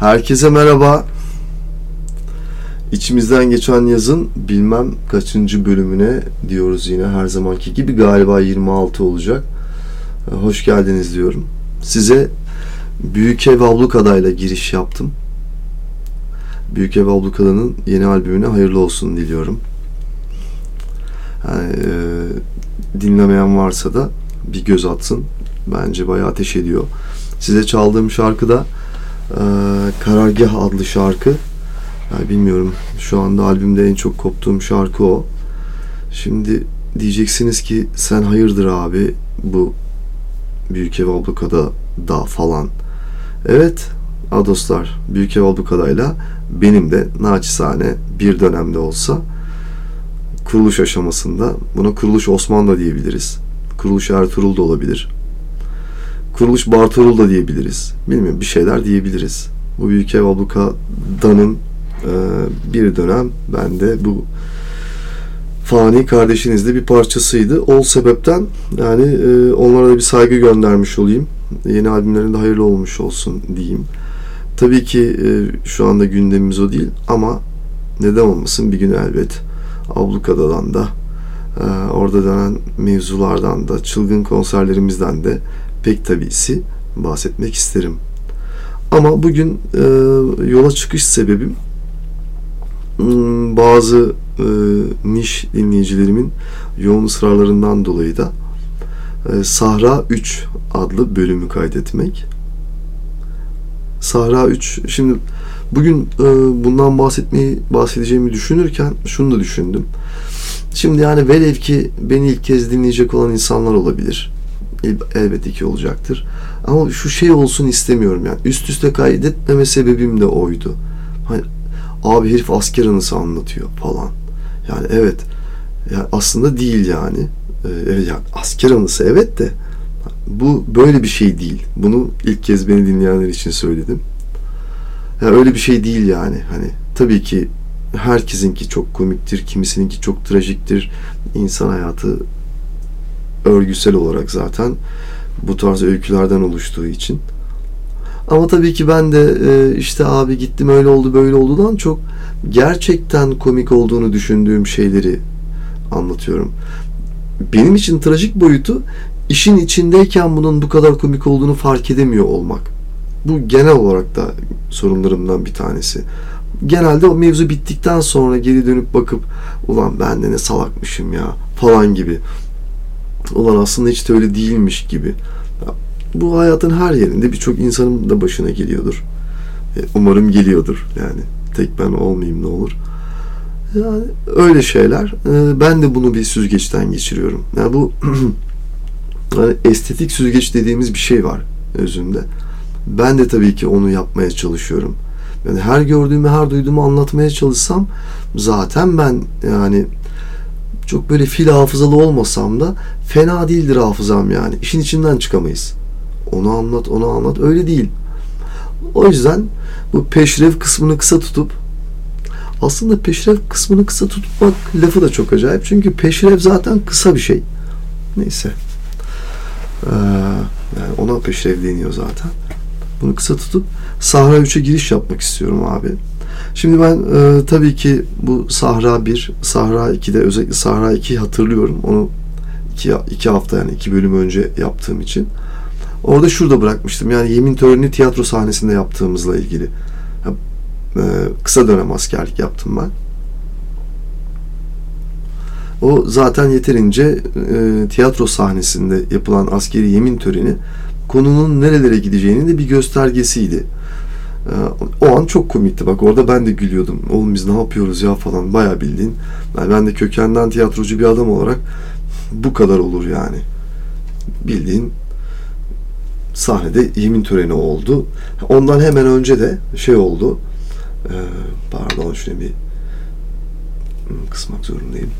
Herkese merhaba. İçimizden geçen yazın bilmem kaçıncı bölümüne diyoruz yine her zamanki gibi galiba 26 olacak. Ee, Hoş geldiniz diyorum. Size Büyük Ev Ablukada'yla giriş yaptım. Büyük Ev Ablukada'nın yeni albümüne hayırlı olsun diliyorum. Yani, e, dinlemeyen varsa da bir göz atsın. Bence bayağı ateş ediyor. Size çaldığım şarkı da ee, Karargah adlı şarkı. Yani bilmiyorum şu anda albümde en çok koptuğum şarkı o. Şimdi diyeceksiniz ki sen hayırdır abi bu Büyük Ev Ablukada da falan. Evet ha dostlar Büyük Ev Ablukada'yla benim de naçizane bir dönemde olsa kuruluş aşamasında buna kuruluş Osman da diyebiliriz. Kuruluş Ertuğrul da olabilir. Kuruluş Bartuğrul da diyebiliriz. Bilmiyorum bir şeyler diyebiliriz. Bu Büyük Ev Ablukada'nın e, bir dönem ben de bu fani kardeşinizde bir parçasıydı. O sebepten yani e, onlara da bir saygı göndermiş olayım. Yeni albümlerinde hayırlı olmuş olsun diyeyim. Tabii ki e, şu anda gündemimiz o değil ama neden olmasın bir gün elbet Ablukada'dan da e, orada dönen mevzulardan da çılgın konserlerimizden de pek tabisi bahsetmek isterim. Ama bugün e, yola çıkış sebebim hmm, bazı e, niş dinleyicilerimin yoğun ısrarlarından dolayı da e, Sahra 3 adlı bölümü kaydetmek. Sahra 3 şimdi bugün e, bundan bahsetmeyi bahsedeceğimi düşünürken şunu da düşündüm. Şimdi yani velev ki beni ilk kez dinleyecek olan insanlar olabilir elbette ki olacaktır. Ama şu şey olsun istemiyorum yani. Üst üste kaydetmeme sebebim de oydu. Hani abi herif asker anısı anlatıyor falan. Yani evet. Yani aslında değil yani. Ee, evet yani asker anısı evet de bu böyle bir şey değil. Bunu ilk kez beni dinleyenler için söyledim. Yani öyle bir şey değil yani. Hani tabii ki herkesinki çok komiktir, kimisininki çok trajiktir. İnsan hayatı örgüsel olarak zaten bu tarz öykülerden oluştuğu için. Ama tabii ki ben de e, işte abi gittim öyle oldu böyle oldudan çok gerçekten komik olduğunu düşündüğüm şeyleri anlatıyorum. Benim için trajik boyutu işin içindeyken bunun bu kadar komik olduğunu fark edemiyor olmak. Bu genel olarak da sorunlarımdan bir tanesi. Genelde o mevzu bittikten sonra geri dönüp bakıp ulan ben de ne salakmışım ya falan gibi ulan aslında hiç de öyle değilmiş gibi. Bu hayatın her yerinde birçok insanın da başına geliyordur. E, Umarım geliyordur yani. Tek ben olmayayım ne olur. Yani öyle şeyler. E, Ben de bunu bir süzgeçten geçiriyorum. Yani bu hani estetik süzgeç dediğimiz bir şey var özünde. Ben de tabii ki onu yapmaya çalışıyorum. Yani her gördüğümü, her duyduğumu anlatmaya çalışsam zaten ben yani çok böyle fil hafızalı olmasam da fena değildir hafızam yani. İşin içinden çıkamayız. Onu anlat, onu anlat. Öyle değil. O yüzden bu peşrev kısmını kısa tutup aslında peşrev kısmını kısa tutmak lafı da çok acayip. Çünkü peşrev zaten kısa bir şey. Neyse. Ee, yani ona peşrev deniyor zaten. Bunu kısa tutup Sahra 3'e giriş yapmak istiyorum abi. Şimdi ben e, tabii ki bu Sahra 1, Sahra 2'de özellikle Sahra 2'yi hatırlıyorum. Onu iki, iki hafta yani iki bölüm önce yaptığım için. Orada şurada bırakmıştım. Yani yemin törenini tiyatro sahnesinde yaptığımızla ilgili. E, kısa dönem askerlik yaptım ben. O zaten yeterince e, tiyatro sahnesinde yapılan askeri yemin töreni konunun nerelere gideceğinin de bir göstergesiydi. E, o an çok komikti. Bak orada ben de gülüyordum. Oğlum biz ne yapıyoruz ya falan. Bayağı bildiğin. Yani ben de kökenden tiyatrocu bir adam olarak bu kadar olur yani. Bildiğin sahnede yemin töreni oldu. Ondan hemen önce de şey oldu. E, pardon şunu bir kısmak zorundayım.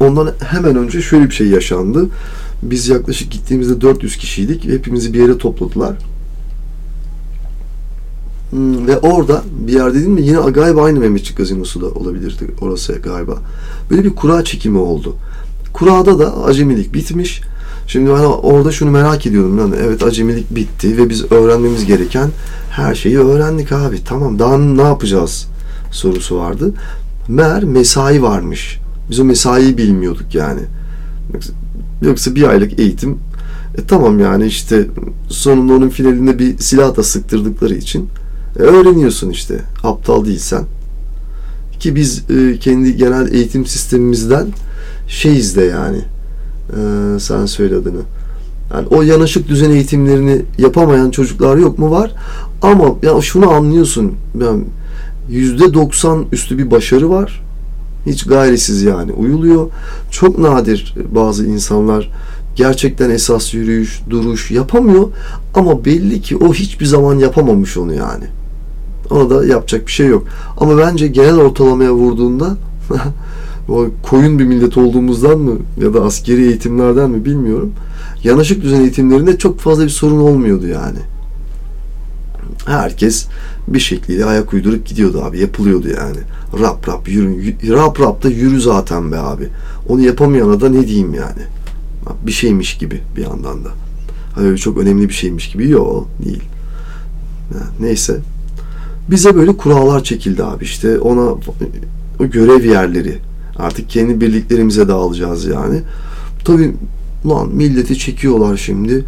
Ondan hemen önce şöyle bir şey yaşandı. Biz yaklaşık gittiğimizde 400 kişiydik. Hepimizi bir yere topladılar. Hmm, ve orada bir yer dedim mi yine galiba aynı Mehmetçik gazinosu da olabilirdi orası galiba. Böyle bir kura çekimi oldu. Kurada da acemilik bitmiş. Şimdi ben orada şunu merak ediyorum. Yani evet acemilik bitti ve biz öğrenmemiz gereken her şeyi öğrendik abi. Tamam daha ne yapacağız sorusu vardı. Meğer mesai varmış. Biz o mesaiyi bilmiyorduk yani. Yoksa, yoksa bir aylık eğitim e, tamam yani işte sonunda onun finalinde bir silah da sıktırdıkları için e, öğreniyorsun işte. Aptal değilsen. Ki biz e, kendi genel eğitim sistemimizden şeyiz de yani. E, sen söyle adını. Yani o yanaşık düzen eğitimlerini yapamayan çocuklar yok mu var? Ama ya şunu anlıyorsun. Yani yüzde doksan üstü bir başarı var. Hiç gayrisiz yani uyuluyor. Çok nadir bazı insanlar gerçekten esas yürüyüş, duruş yapamıyor ama belli ki o hiçbir zaman yapamamış onu yani. Ona da yapacak bir şey yok. Ama bence genel ortalamaya vurduğunda koyun bir millet olduğumuzdan mı ya da askeri eğitimlerden mi bilmiyorum. Yanaşık düzen eğitimlerinde çok fazla bir sorun olmuyordu yani. Herkes bir şekilde ayak uydurup gidiyordu abi. Yapılıyordu yani. Rap rap yürü. Rap rap da yürü zaten be abi. Onu yapamayana da ne diyeyim yani. Bir şeymiş gibi bir yandan da. Hani çok önemli bir şeymiş gibi. Yok değil. Neyse. Bize böyle kurallar çekildi abi işte. Ona o görev yerleri artık kendi birliklerimize dağılacağız yani. Tabii lan milleti çekiyorlar şimdi.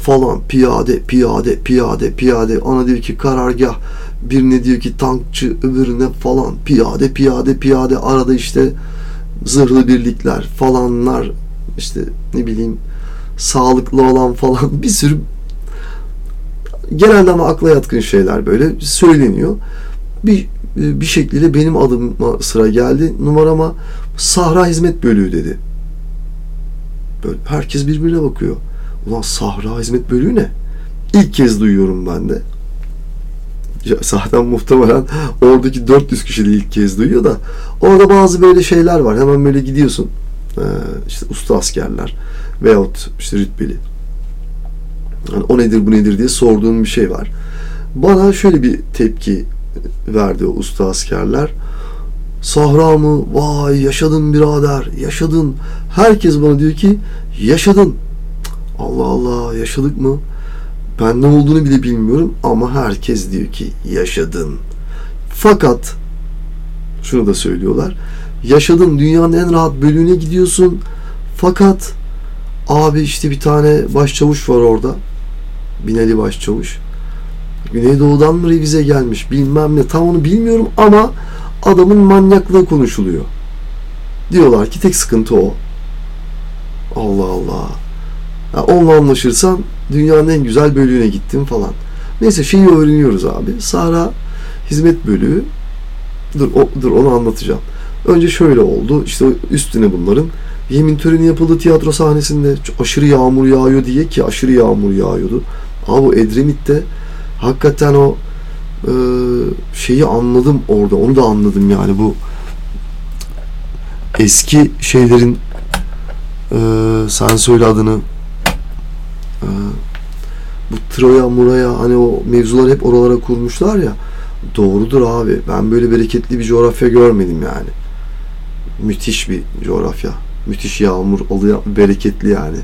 Falan piyade piyade piyade piyade. Ona diyor ki karargah. Birine diyor ki tankçı öbürüne. Falan piyade piyade piyade. Arada işte zırhlı birlikler falanlar işte ne bileyim sağlıklı olan falan bir sürü genelde ama akla yatkın şeyler böyle söyleniyor. Bir bir şekilde benim adıma sıra geldi. Numarama Sahra Hizmet Bölüğü dedi. Böyle herkes birbirine bakıyor. Ulan Sahra Hizmet Bölüğü ne? İlk kez duyuyorum ben de. Ya, zaten muhtemelen oradaki 400 kişi de ilk kez duyuyor da orada bazı böyle şeyler var. Hemen böyle gidiyorsun. Ee, işte usta askerler veyahut işte rütbeli. Yani o nedir bu nedir diye sorduğum bir şey var. Bana şöyle bir tepki verdi o usta askerler. Sahra mı? Vay yaşadın birader, yaşadın. Herkes bana diyor ki yaşadın. Allah Allah yaşadık mı? Ben ne olduğunu bile bilmiyorum ama herkes diyor ki yaşadın. Fakat şunu da söylüyorlar. Yaşadın dünyanın en rahat bölüğüne gidiyorsun. Fakat abi işte bir tane başçavuş var orada. Binali başçavuş. Güneydoğu'dan mı revize gelmiş bilmem ne tam onu bilmiyorum ama adamın manyaklığı konuşuluyor. Diyorlar ki tek sıkıntı o. Allah Allah. Ya onunla anlaşırsan dünyanın en güzel bölüğüne gittim falan. Neyse şeyi öğreniyoruz abi. Sahra hizmet bölüğü. Dur, o, dur onu anlatacağım. Önce şöyle oldu. İşte üstüne bunların yemin töreni yapıldı tiyatro sahnesinde. Aşırı yağmur yağıyor diye ki aşırı yağmur yağıyordu. Abi bu Edremit'te hakikaten o e, şeyi anladım orada. Onu da anladım yani bu eski şeylerin e, sen söyle adını e, bu Troya Muraya hani o mevzular hep oralara kurmuşlar ya doğrudur abi. Ben böyle bereketli bir coğrafya görmedim yani. Müthiş bir coğrafya. Müthiş yağmur alıyor, bereketli yani.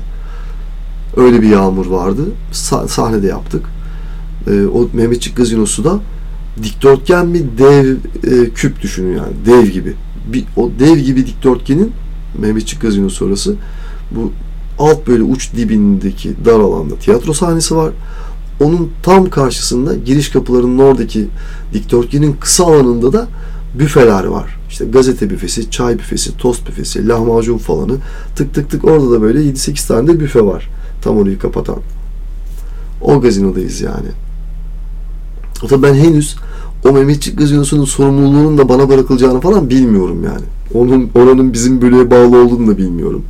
Öyle bir yağmur vardı. Sa- sahnede yaptık e, o Mehmetçik Gazinosu da dikdörtgen bir dev e, küp düşünün yani dev gibi. Bir, o dev gibi dikdörtgenin Mehmetçik Gazinosu orası. Bu alt böyle uç dibindeki dar alanda tiyatro sahnesi var. Onun tam karşısında giriş kapılarının oradaki dikdörtgenin kısa alanında da büfeler var. İşte gazete büfesi, çay büfesi, tost büfesi, lahmacun falanı. Tık tık tık orada da böyle 7-8 tane de büfe var. Tam orayı kapatan. O gazinodayız yani. Tabii ben henüz o Mehmetçik gazinosunun sorumluluğunun da bana bırakılacağını falan bilmiyorum yani. Onun oranın bizim bölüye bağlı olduğunu da bilmiyorum.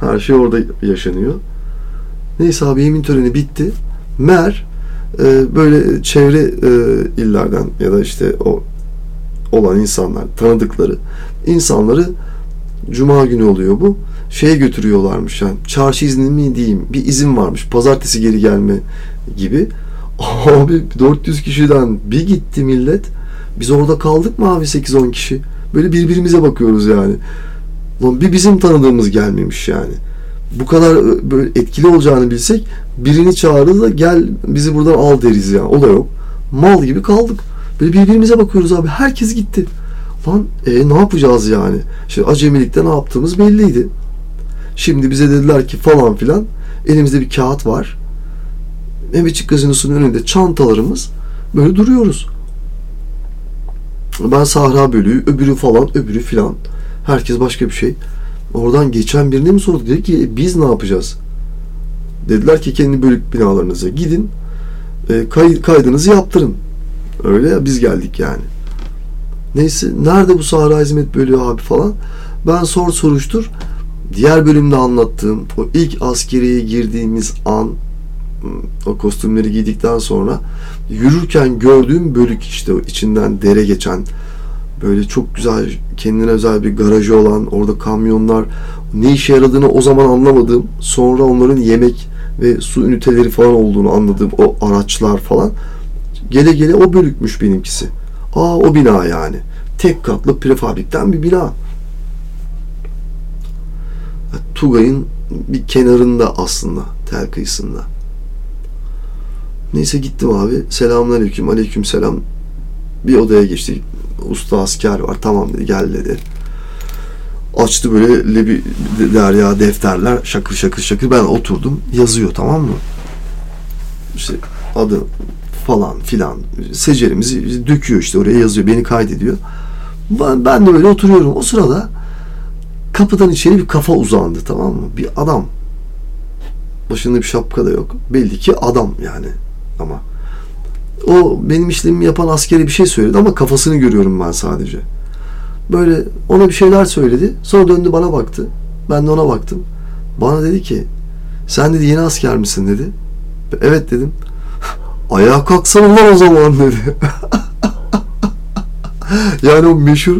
Her şey orada yaşanıyor. Neyse abi yemin töreni bitti. Mer e, böyle çevre e, illerden ya da işte o olan insanlar, tanıdıkları insanları Cuma günü oluyor bu. Şeye götürüyorlarmış yani. Çarşı izni mi diyeyim. Bir izin varmış. Pazartesi geri gelme gibi. Abi 400 kişiden bir gitti millet. Biz orada kaldık mı abi 8-10 kişi? Böyle birbirimize bakıyoruz yani. Lan bir bizim tanıdığımız gelmemiş yani. Bu kadar böyle etkili olacağını bilsek birini çağırırız da gel bizi buradan al deriz ya. O da yok. Mal gibi kaldık. Böyle birbirimize bakıyoruz abi. Herkes gitti. Lan e, ne yapacağız yani? İşte acemilikte ne yaptığımız belliydi. Şimdi bize dediler ki falan filan. Elimizde bir kağıt var. Mehmetçik gazinosunun önünde çantalarımız böyle duruyoruz. Ben Sahra bölüğü, öbürü falan, öbürü filan. Herkes başka bir şey. Oradan geçen birine mi sorduk? Dedi ki e, biz ne yapacağız? Dediler ki kendi bölük binalarınıza gidin. E, kay, kaydınızı yaptırın. Öyle ya biz geldik yani. Neyse nerede bu Sahra Hizmet Bölüğü abi falan. Ben sor soruştur. Diğer bölümde anlattığım o ilk askeriye girdiğimiz an o kostümleri giydikten sonra yürürken gördüğüm bölük işte o içinden dere geçen böyle çok güzel kendine özel bir garajı olan orada kamyonlar ne işe yaradığını o zaman anlamadığım sonra onların yemek ve su üniteleri falan olduğunu anladığım o araçlar falan gele gele o bölükmüş benimkisi. Aa o bina yani. Tek katlı prefabrikten bir bina. Tugay'ın bir kenarında aslında tel kıyısında. Neyse gittim abi. Selamünaleyküm, aleyküm selam. Bir odaya geçtik. Usta asker var. Tamam dedi, gel dedi. Açtı böyle lebi derya defterler şakır şakır şakır. Ben oturdum. Yazıyor tamam mı? İşte adı falan filan. Secerimizi döküyor işte oraya yazıyor. Beni kaydediyor. Ben, ben de böyle oturuyorum. O sırada kapıdan içeri bir kafa uzandı tamam mı? Bir adam. Başında bir şapka da yok. Belli ki adam yani ama o benim işlemimi yapan askeri bir şey söyledi ama kafasını görüyorum ben sadece. Böyle ona bir şeyler söyledi. Sonra döndü bana baktı. Ben de ona baktım. Bana dedi ki sen dedi yeni asker misin dedi. Evet dedim. Ayağa kalksana lan o zaman dedi. yani o meşhur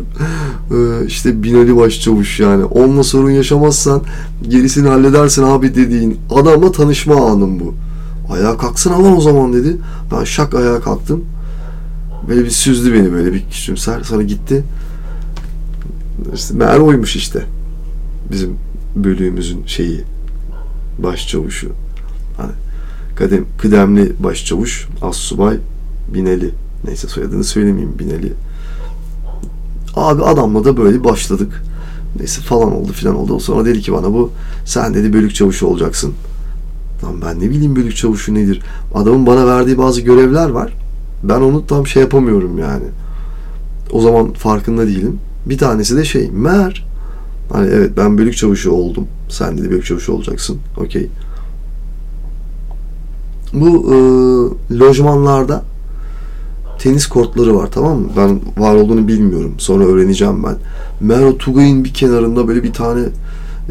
işte Binali Başçavuş yani onunla sorun yaşamazsan gerisini halledersin abi dediğin adamla tanışma anım bu. Ayağa kalksana lan o zaman dedi. Ben şak ayağa kalktım. Böyle bir süzdü beni böyle bir küçümser. Sonra gitti. İşte meğer oymuş işte. Bizim bölüğümüzün şeyi. Başçavuşu. Hani kadem, kıdemli başçavuş. Assubay Bineli. Neyse soyadını söylemeyeyim Bineli. Abi adamla da böyle başladık. Neyse falan oldu filan oldu. Sonra dedi ki bana bu sen dedi bölük çavuşu olacaksın. Lan ben ne bileyim bölük çavuşu nedir? Adamın bana verdiği bazı görevler var. Ben onu tam şey yapamıyorum yani. O zaman farkında değilim. Bir tanesi de şey, mer. Hani evet ben bölük çavuşu oldum. Sen de bölük çavuşu olacaksın. Okey. Bu e, lojmanlarda tenis kortları var tamam mı? Ben var olduğunu bilmiyorum. Sonra öğreneceğim ben. Mero Tugay'ın bir kenarında böyle bir tane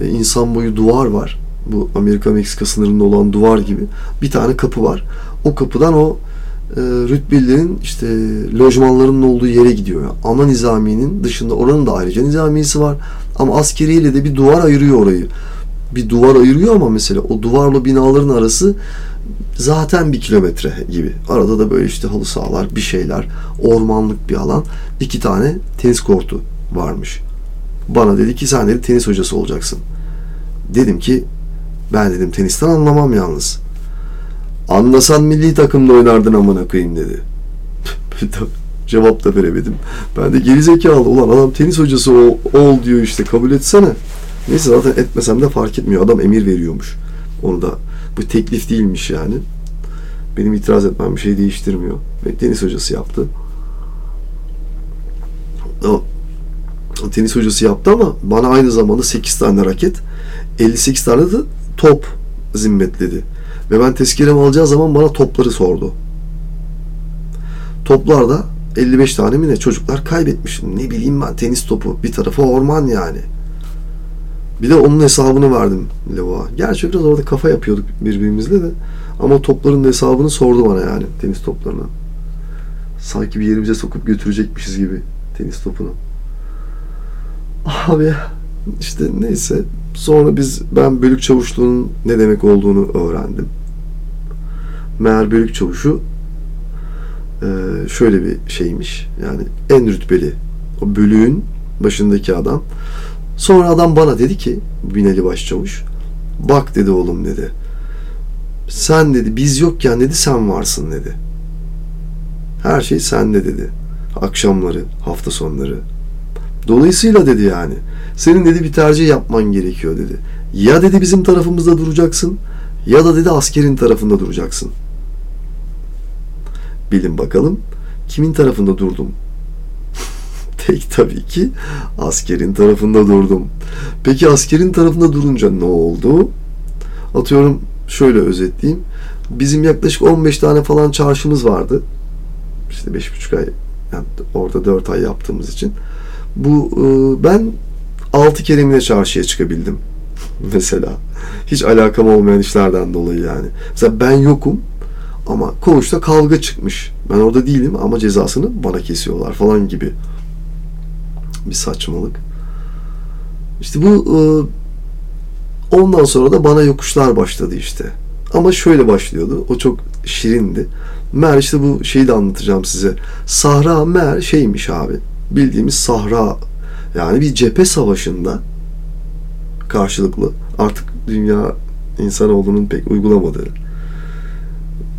e, insan boyu duvar var bu Amerika-Meksika sınırında olan duvar gibi bir tane kapı var. O kapıdan o e, rütbelilerin işte lojmanlarının olduğu yere gidiyor. Yani ana nizaminin dışında oranın da ayrıca nizamiyesi var. Ama askeriyle de bir duvar ayırıyor orayı. Bir duvar ayırıyor ama mesela o duvarla binaların arası zaten bir kilometre gibi. Arada da böyle işte halı sahalar, bir şeyler, ormanlık bir alan. iki tane tenis kortu varmış. Bana dedi ki sen dedi tenis hocası olacaksın. Dedim ki ben dedim tenisten anlamam yalnız. Anlasan milli takımda oynardın amına koyayım dedi. Cevap da veremedim. Ben de geri zekalı ulan adam tenis hocası ol, ol diyor işte kabul etsene. Neyse zaten etmesem de fark etmiyor. Adam emir veriyormuş. Onu da bu teklif değilmiş yani. Benim itiraz etmem bir şey değiştirmiyor. Ve tenis hocası yaptı. O, tenis hocası yaptı ama bana aynı zamanda 8 tane raket 58 tane de top zimmetledi. Ve ben tezkeremi alacağı zaman bana topları sordu. Toplarda 55 tane mi ne çocuklar kaybetmiş. Ne bileyim ben tenis topu. Bir tarafı orman yani. Bir de onun hesabını verdim Levo'a. Gerçi biraz orada kafa yapıyorduk birbirimizle de. Ama topların da hesabını sordu bana yani tenis toplarına. Sanki bir yerimize sokup götürecekmişiz gibi tenis topunu. Abi işte neyse Sonra biz ben bölük çavuşluğunun ne demek olduğunu öğrendim. Meğer bölük çavuşu e, şöyle bir şeymiş. Yani en rütbeli o bölüğün başındaki adam. Sonra adam bana dedi ki Binali Başçavuş bak dedi oğlum dedi. Sen dedi biz yokken dedi sen varsın dedi. Her şey sende dedi. Akşamları, hafta sonları. Dolayısıyla dedi yani. Senin dedi bir tercih yapman gerekiyor dedi. Ya dedi bizim tarafımızda duracaksın ya da dedi askerin tarafında duracaksın. Bilin bakalım kimin tarafında durdum? Tek tabii ki askerin tarafında durdum. Peki askerin tarafında durunca ne oldu? Atıyorum şöyle özetleyeyim. Bizim yaklaşık 15 tane falan çarşımız vardı. İşte 5,5 ay yani orada 4 ay yaptığımız için. Bu e, ben 6 kere mi çarşıya çıkabildim. Mesela. Hiç alakam olmayan işlerden dolayı yani. Mesela ben yokum ama koğuşta kavga çıkmış. Ben orada değilim ama cezasını bana kesiyorlar falan gibi. Bir saçmalık. İşte bu e, ondan sonra da bana yokuşlar başladı işte. Ama şöyle başlıyordu. O çok şirindi. Mer işte bu şeyi de anlatacağım size. Sahra mer şeymiş abi. Bildiğimiz sahra yani bir cephe savaşında karşılıklı artık dünya insanoğlunun pek uygulamadığı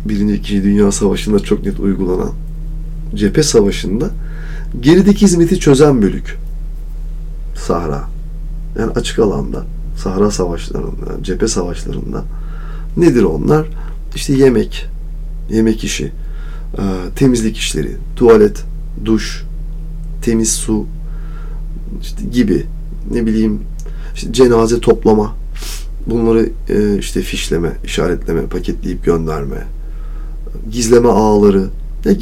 Birinci, İkinci Dünya Savaşı'nda çok net uygulanan cephe savaşında gerideki hizmeti çözen bölük. Sahra. Yani açık alanda Sahra savaşlarında, cephe savaşlarında nedir onlar? İşte yemek, yemek işi, e, temizlik işleri, tuvalet, duş, temiz su işte gibi ne bileyim işte cenaze toplama bunları e, işte fişleme, işaretleme, paketleyip gönderme, gizleme ağları,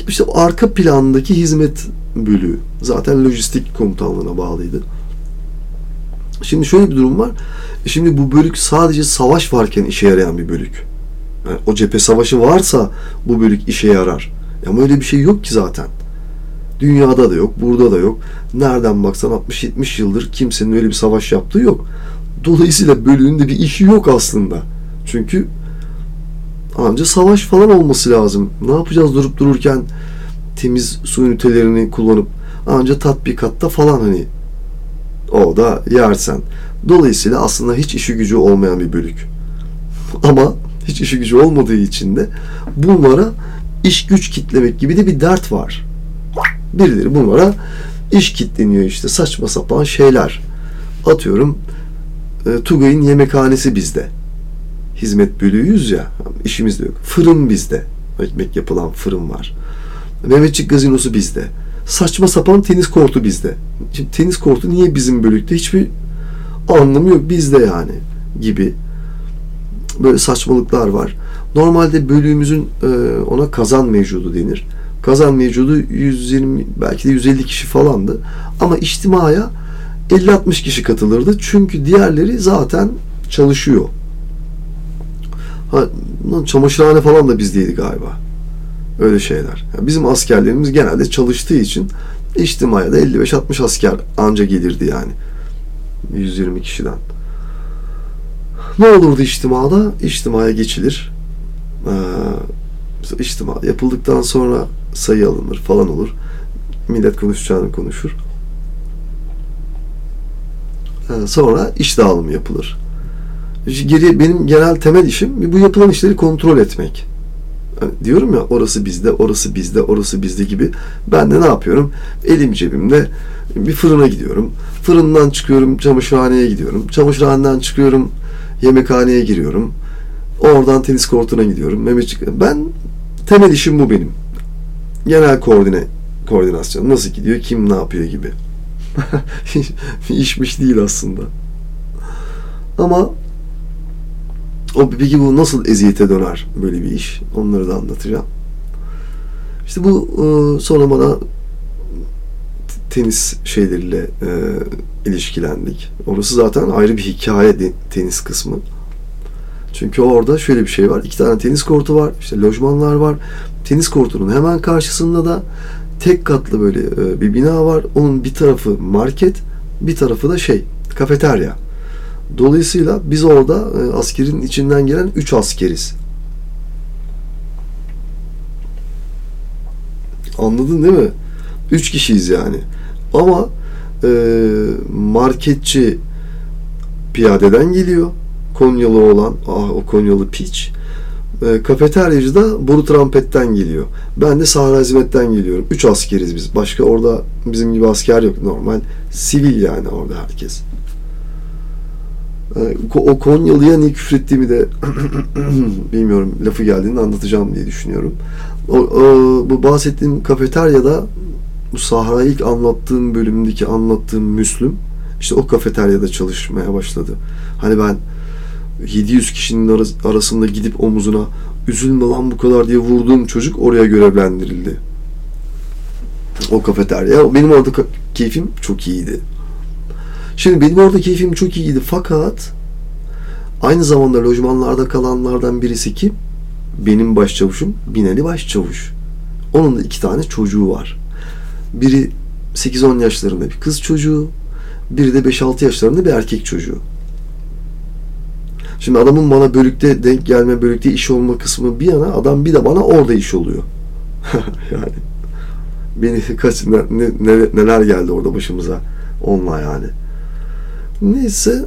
işte arka plandaki hizmet bölüğü zaten lojistik komutanlığına bağlıydı. Şimdi şöyle bir durum var. E, şimdi bu bölük sadece savaş varken işe yarayan bir bölük. Yani o cephe savaşı varsa bu bölük işe yarar. Ama öyle bir şey yok ki zaten. Dünyada da yok, burada da yok. Nereden baksan 60-70 yıldır kimsenin öyle bir savaş yaptığı yok. Dolayısıyla bölüğün de bir işi yok aslında. Çünkü anca savaş falan olması lazım. Ne yapacağız durup dururken temiz su ünitelerini kullanıp anca tatbikatta falan hani o da yersen. Dolayısıyla aslında hiç işi gücü olmayan bir bölük. Ama hiç işi gücü olmadığı için de bunlara iş güç kitlemek gibi de bir dert var. Birileri bunlara iş kitleniyor işte saçma sapan şeyler. Atıyorum e, Tugay'ın yemekhanesi bizde. Hizmet bölüğüyüz ya. işimiz de yok. Fırın bizde. Ekmek yapılan fırın var. Mehmetçik gazinosu bizde. Saçma sapan tenis kortu bizde. Şimdi tenis kortu niye bizim bölükte? Hiçbir anlamı yok bizde yani gibi. Böyle saçmalıklar var. Normalde bölüğümüzün e, ona kazan mevcudu denir. Kazan mevcudu 120 belki de 150 kişi falandı. Ama içtimaya 50-60 kişi katılırdı. Çünkü diğerleri zaten çalışıyor. Ha, çamaşırhane falan da bizdeydi galiba. Öyle şeyler. Yani bizim askerlerimiz genelde çalıştığı için içtimaya da 55-60 asker anca gelirdi yani. 120 kişiden. Ne olurdu içtimada? İçtimaya geçilir. Ee, içtima yapıldıktan sonra sayı alınır falan olur. Millet konuşacağını konuşur. Ee, sonra iş dağılımı yapılır. Geriye benim genel temel işim bu yapılan işleri kontrol etmek. Yani diyorum ya orası bizde, orası bizde, orası bizde gibi. Ben de ne yapıyorum? Elim cebimde bir fırına gidiyorum. Fırından çıkıyorum, çamaşırhaneye gidiyorum. Çamaşırhaneden çıkıyorum, yemekhaneye giriyorum. Oradan tenis kortuna gidiyorum. Mehmetçik. Ben temel işim bu benim. Genel koordine koordinasyon. Nasıl gidiyor, kim ne yapıyor gibi. İşmiş değil aslında. Ama o peki bu nasıl eziyete döner böyle bir iş? Onları da anlatacağım. İşte bu e, sonra bana tenis şeyleriyle e, ilişkilendik. Orası zaten ayrı bir hikaye tenis kısmı. Çünkü orada şöyle bir şey var. İki tane tenis kortu var. İşte lojmanlar var. Tenis kortunun hemen karşısında da tek katlı böyle e, bir bina var. Onun bir tarafı market, bir tarafı da şey, kafeterya. Dolayısıyla biz orada e, askerin içinden gelen üç askeriz. Anladın değil mi? Üç kişiyiz yani. Ama e, marketçi piyadeden geliyor. Konyalı olan, ah o Konyalı piç. E, kafeteryacı da boru trampetten geliyor. Ben de Sahra Hizmet'ten geliyorum. Üç askeriz biz. Başka orada bizim gibi asker yok. Normal sivil yani orada herkes. E, o Konyalı'ya niye küfrettiğimi de bilmiyorum. Lafı geldiğinde anlatacağım diye düşünüyorum. O, o, bu bahsettiğim kafeteryada bu Sahra ilk anlattığım bölümdeki anlattığım Müslüm işte o kafeteryada çalışmaya başladı. Hani ben 700 kişinin arasında gidip omuzuna üzülme lan bu kadar diye vurduğum çocuk oraya görevlendirildi. O kafeterya. Benim orada keyfim çok iyiydi. Şimdi benim orada keyfim çok iyiydi fakat aynı zamanda lojmanlarda kalanlardan birisi kim? Benim başçavuşum Binali Başçavuş. Onun da iki tane çocuğu var. Biri 8-10 yaşlarında bir kız çocuğu, biri de 5-6 yaşlarında bir erkek çocuğu. Şimdi adamın bana bölükte denk gelme, bölükte iş olma kısmı bir yana adam bir de bana orada iş oluyor. yani beni kaç ne, ne, neler geldi orada başımıza onunla yani. Neyse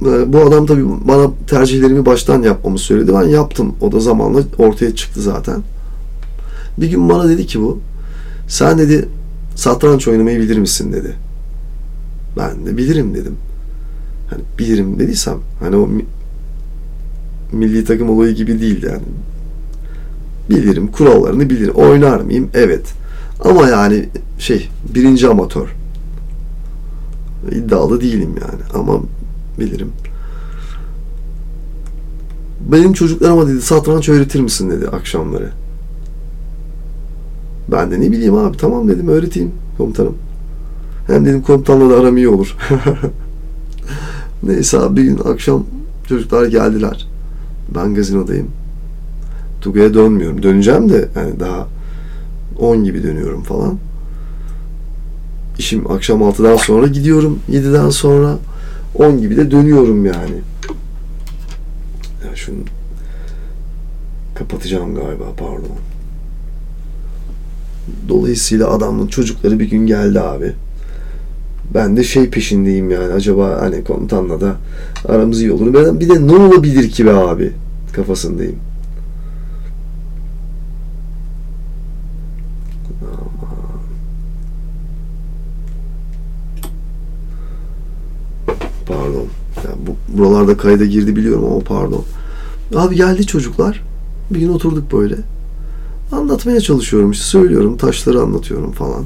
bu adam tabii bana tercihlerimi baştan yapmamı söyledi. Ben yaptım. O da zamanla ortaya çıktı zaten. Bir gün bana dedi ki bu sen dedi satranç oynamayı bilir misin dedi. Ben de bilirim dedim. Hani bilirim dediysem hani o milli takım olayı gibi değil yani. Bilirim, kurallarını bilirim. Oynar mıyım? Evet. Ama yani şey, birinci amatör. İddialı değilim yani ama bilirim. Benim çocuklarıma dedi satranç öğretir misin dedi akşamları. Ben de ne bileyim abi tamam dedim öğreteyim komutanım. Hem dedim komutanla da aram iyi olur. Neyse abi bir gün akşam çocuklar geldiler. Ben gazinodayım. Tugay'a dönmüyorum. Döneceğim de yani daha 10 gibi dönüyorum falan. İşim akşam 6'dan sonra gidiyorum. 7'den sonra 10 gibi de dönüyorum yani. Ya şunu kapatacağım galiba pardon. Dolayısıyla adamın çocukları bir gün geldi abi. Ben de şey peşindeyim yani acaba hani komutanla da aramız iyi olur. Ben bir de ne olabilir ki be abi kafasındayım. Pardon. Yani bu, buralarda kayda girdi biliyorum ama pardon. Abi geldi çocuklar. Bir gün oturduk böyle. Anlatmaya çalışıyorum işte söylüyorum taşları anlatıyorum falan.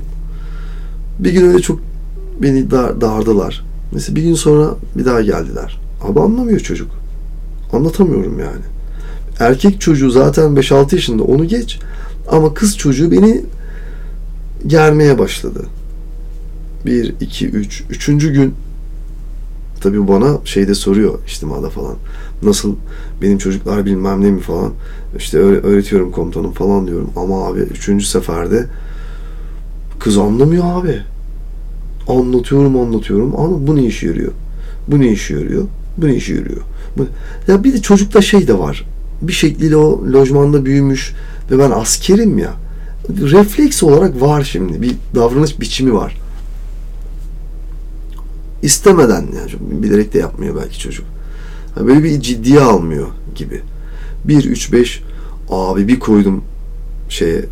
Bir gün öyle çok beni dar, dardılar. Mesela bir gün sonra bir daha geldiler. Abi anlamıyor çocuk. Anlatamıyorum yani. Erkek çocuğu zaten 5-6 yaşında onu geç. Ama kız çocuğu beni germeye başladı. 1, 2, 3. Üçüncü gün tabii bana şeyde soruyor içtimada falan. Nasıl benim çocuklar bilmem ne mi falan. İşte öğretiyorum komutanım falan diyorum. Ama abi üçüncü seferde kız anlamıyor abi. Anlatıyorum anlatıyorum ama bu ne işe yarıyor? Bu ne işe yarıyor? Bu ne işe yarıyor? Bu... Ya bir de çocukta şey de var. Bir şekliyle o lojmanda büyümüş ve ben askerim ya. Refleks olarak var şimdi. Bir davranış biçimi var. İstemeden yani bilerek de yapmıyor belki çocuk. Böyle bir ciddiye almıyor gibi. 1 3 5 abi bir koydum şeye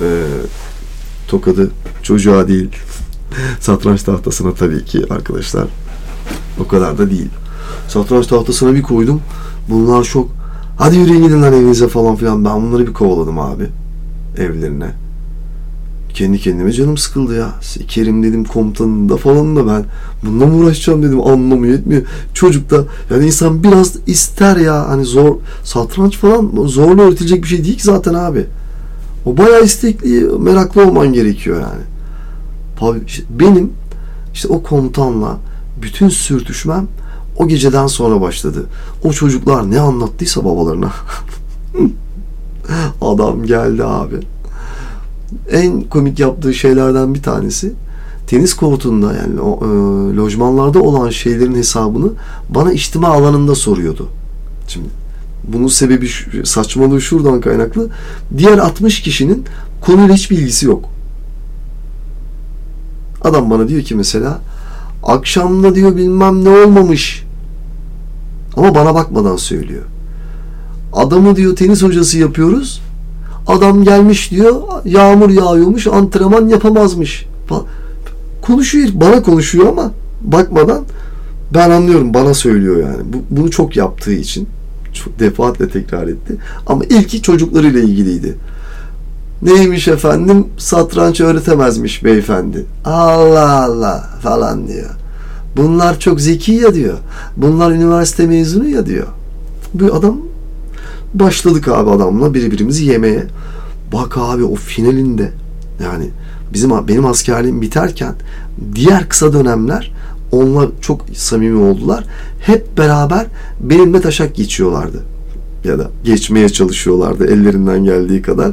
e, tokadı çocuğa değil satranç tahtasına tabii ki arkadaşlar. O kadar da değil. Satranç tahtasına bir koydum. Bunlar çok hadi yürüyün gidin lan evinize falan filan. Ben bunları bir kovaladım abi. Evlerine. Kendi kendime canım sıkıldı ya. Kerim dedim komutanında falan da ben bununla mı uğraşacağım dedim anlamıyor etmiyor. Çocuk da yani insan biraz ister ya hani zor satranç falan zorla öğretilecek bir şey değil ki zaten abi. O bayağı istekli, meraklı olman gerekiyor yani benim işte o komutanla bütün sürtüşmem o geceden sonra başladı. O çocuklar ne anlattıysa babalarına. Adam geldi abi. En komik yaptığı şeylerden bir tanesi tenis kortunda yani o, e, lojmanlarda olan şeylerin hesabını bana içtima alanında soruyordu. Şimdi Bunun sebebi saçmalığı şuradan kaynaklı. Diğer 60 kişinin konuyla hiçbir ilgisi yok. Adam bana diyor ki mesela akşamda diyor bilmem ne olmamış. Ama bana bakmadan söylüyor. Adamı diyor tenis hocası yapıyoruz. Adam gelmiş diyor yağmur yağıyormuş antrenman yapamazmış. Konuşuyor bana konuşuyor ama bakmadan ben anlıyorum bana söylüyor yani. Bu, bunu çok yaptığı için çok defaatle tekrar etti. Ama ilki çocuklarıyla ilgiliydi. Neymiş efendim? Satranç öğretemezmiş beyefendi. Allah Allah falan diyor. Bunlar çok zeki ya diyor. Bunlar üniversite mezunu ya diyor. Bu adam başladık abi adamla birbirimizi yemeye. Bak abi o finalinde yani bizim benim askerliğim biterken diğer kısa dönemler onlar çok samimi oldular. Hep beraber benimle taşak geçiyorlardı. Ya da geçmeye çalışıyorlardı ellerinden geldiği kadar.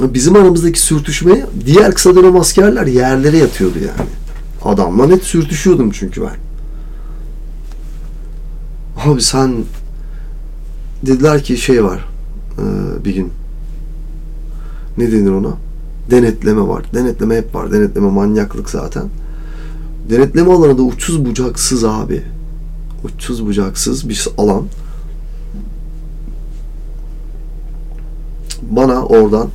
Bizim aramızdaki sürtüşmeye diğer kısa dönem askerler yerlere yatıyordu yani. Adamla net sürtüşüyordum çünkü ben. Abi sen dediler ki şey var bir gün ne denir ona? Denetleme var. Denetleme hep var. Denetleme manyaklık zaten. Denetleme alanı da uçsuz bucaksız abi. Uçsuz bucaksız bir alan. Bana oradan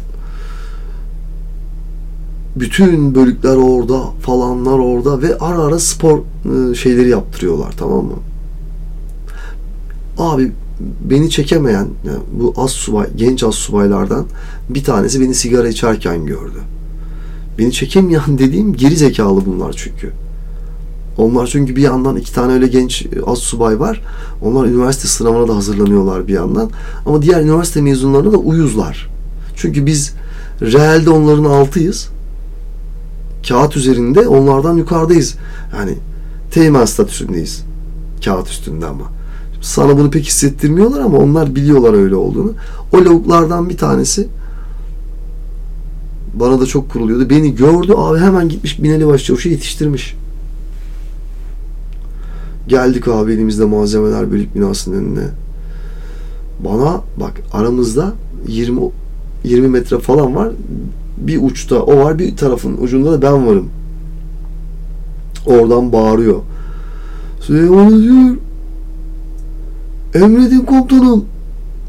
bütün bölükler orada, falanlar orada ve ara ara spor e, şeyleri yaptırıyorlar tamam mı? Abi beni çekemeyen yani bu az subay, genç az subaylardan bir tanesi beni sigara içerken gördü. Beni çekemeyen dediğim geri zekalı bunlar çünkü. Onlar çünkü bir yandan iki tane öyle genç az subay var. Onlar üniversite sınavına da hazırlanıyorlar bir yandan. Ama diğer üniversite mezunlarına da uyuzlar. Çünkü biz realde onların altıyız. Kağıt üzerinde onlardan yukarıdayız. Yani teğmen statüsündeyiz. Kağıt üstünde ama. Sana bunu pek hissettirmiyorlar ama onlar biliyorlar öyle olduğunu. O lavuklardan bir tanesi bana da çok kuruluyordu. Beni gördü abi hemen gitmiş Binali Başçavuş'u yetiştirmiş. Geldik abi elimizde malzemeler bölük binasının önüne. Bana bak aramızda 20 20 metre falan var. Bir uçta o var bir tarafın ucunda da ben varım. Oradan bağırıyor. Süleyman diyor. Emredin komutanım.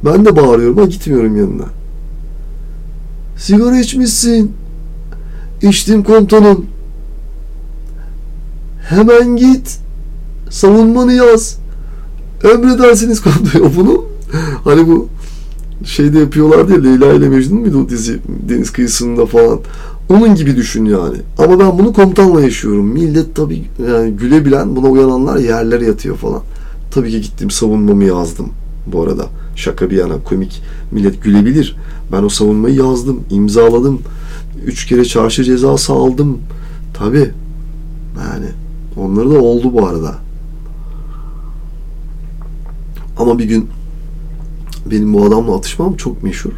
Ben de bağırıyorum ama gitmiyorum yanına. Sigara içmişsin. İçtim komutanım. Hemen git savunmanı yaz. Emredersiniz komutanım. Bunu hani bu şeyde yapıyorlar diye Leyla ile Mecnun muydu o dizi deniz kıyısında falan. Onun gibi düşün yani. Ama ben bunu komutanla yaşıyorum. Millet tabii yani gülebilen buna uyananlar yerlere yatıyor falan. Tabii ki gittim savunmamı yazdım bu arada. Şaka bir yana komik. Millet gülebilir. Ben o savunmayı yazdım, imzaladım. Üç kere çarşı cezası aldım. Tabii. Yani onları da oldu bu arada. Ama bir gün benim bu adamla atışmam çok meşhur.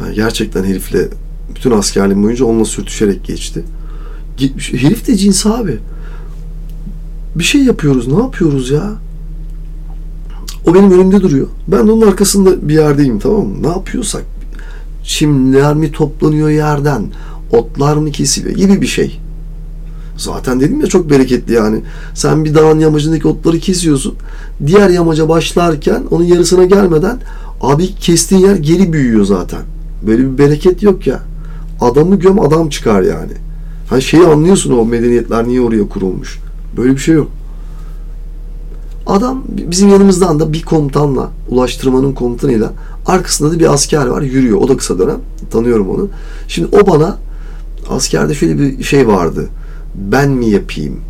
Yani gerçekten herifle bütün askerliğim boyunca onunla sürtüşerek geçti. Herif de cins abi. Bir şey yapıyoruz. Ne yapıyoruz ya? O benim önümde duruyor. Ben de onun arkasında bir yerdeyim tamam mı? Ne yapıyorsak çimler mi toplanıyor yerden, otlar mı kesiliyor gibi bir şey. Zaten dedim ya çok bereketli yani. Sen bir dağın yamacındaki otları kesiyorsun. Diğer yamaca başlarken onun yarısına gelmeden abi kestiğin yer geri büyüyor zaten. Böyle bir bereket yok ya. Adamı göm adam çıkar yani. Hani şeyi anlıyorsun o medeniyetler niye oraya kurulmuş. Böyle bir şey yok. Adam bizim yanımızdan da bir komutanla, ulaştırmanın komutanıyla arkasında da bir asker var yürüyor. O da kısa dönem. Tanıyorum onu. Şimdi o bana askerde şöyle bir şey vardı ben mi yapayım?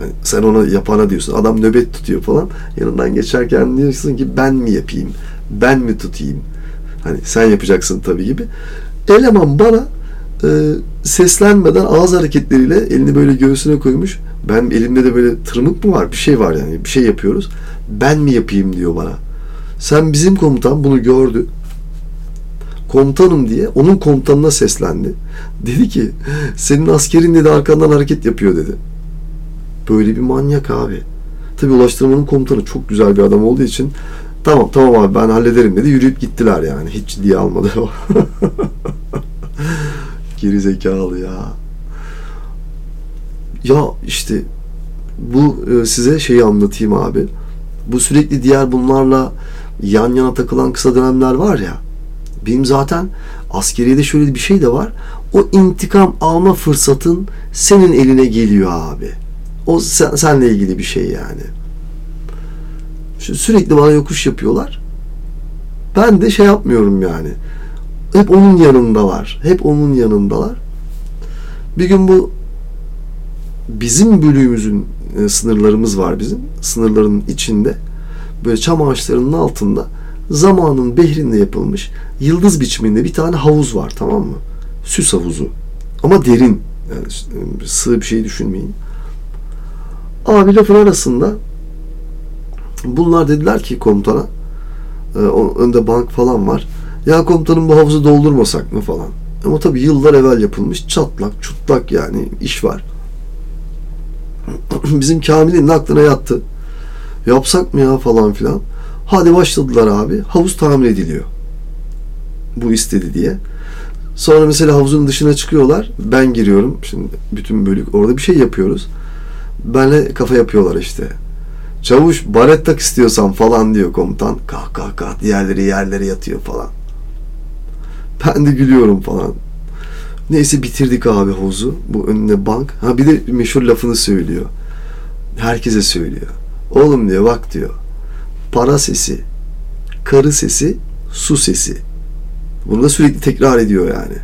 Yani sen ona yapana diyorsun. Adam nöbet tutuyor falan. Yanından geçerken diyorsun ki ben mi yapayım? Ben mi tutayım? Hani sen yapacaksın tabii gibi. Eleman bana e, seslenmeden ağız hareketleriyle elini böyle göğsüne koymuş. Ben elimde de böyle tırmık mı var? Bir şey var yani. Bir şey yapıyoruz. Ben mi yapayım diyor bana. Sen bizim komutan bunu gördü komutanım diye onun komutanına seslendi. Dedi ki senin askerin dedi arkandan hareket yapıyor dedi. Böyle bir manyak abi. Tabi ulaştırmanın komutanı çok güzel bir adam olduğu için tamam tamam abi ben hallederim dedi. Yürüyüp gittiler yani. Hiç ciddiye almadı. Geri zekalı ya. Ya işte bu e, size şeyi anlatayım abi. Bu sürekli diğer bunlarla yan yana takılan kısa dönemler var ya. Benim zaten askeriyede şöyle bir şey de var. O intikam alma fırsatın senin eline geliyor abi. O sen, senle ilgili bir şey yani. Şu sürekli bana yokuş yapıyorlar. Ben de şey yapmıyorum yani. Hep onun yanındalar. Hep onun yanındalar. Bir gün bu bizim bölüğümüzün e, sınırlarımız var bizim. Sınırların içinde böyle çam ağaçlarının altında zamanın behrinde yapılmış yıldız biçiminde bir tane havuz var tamam mı? Süs havuzu. Ama derin. Yani sığ bir şey düşünmeyin. Abi lafın arasında bunlar dediler ki komutana e, önde bank falan var. Ya komutanım bu havuzu doldurmasak mı falan. Ama tabii yıllar evvel yapılmış çatlak çutlak yani iş var. Bizim Kamil'in aklına yattı. Yapsak mı ya falan filan. Hadi başladılar abi. Havuz tamir ediliyor. Bu istedi diye. Sonra mesela havuzun dışına çıkıyorlar. Ben giriyorum. Şimdi bütün bölük orada bir şey yapıyoruz. Benle kafa yapıyorlar işte. Çavuş baret tak istiyorsan falan diyor komutan. Kah kah kah diğerleri yerlere yatıyor falan. Ben de gülüyorum falan. Neyse bitirdik abi havuzu. Bu önüne bank. Ha bir de meşhur lafını söylüyor. Herkese söylüyor. Oğlum diyor bak diyor. Para sesi, karı sesi, su sesi. Bunu da sürekli tekrar ediyor yani.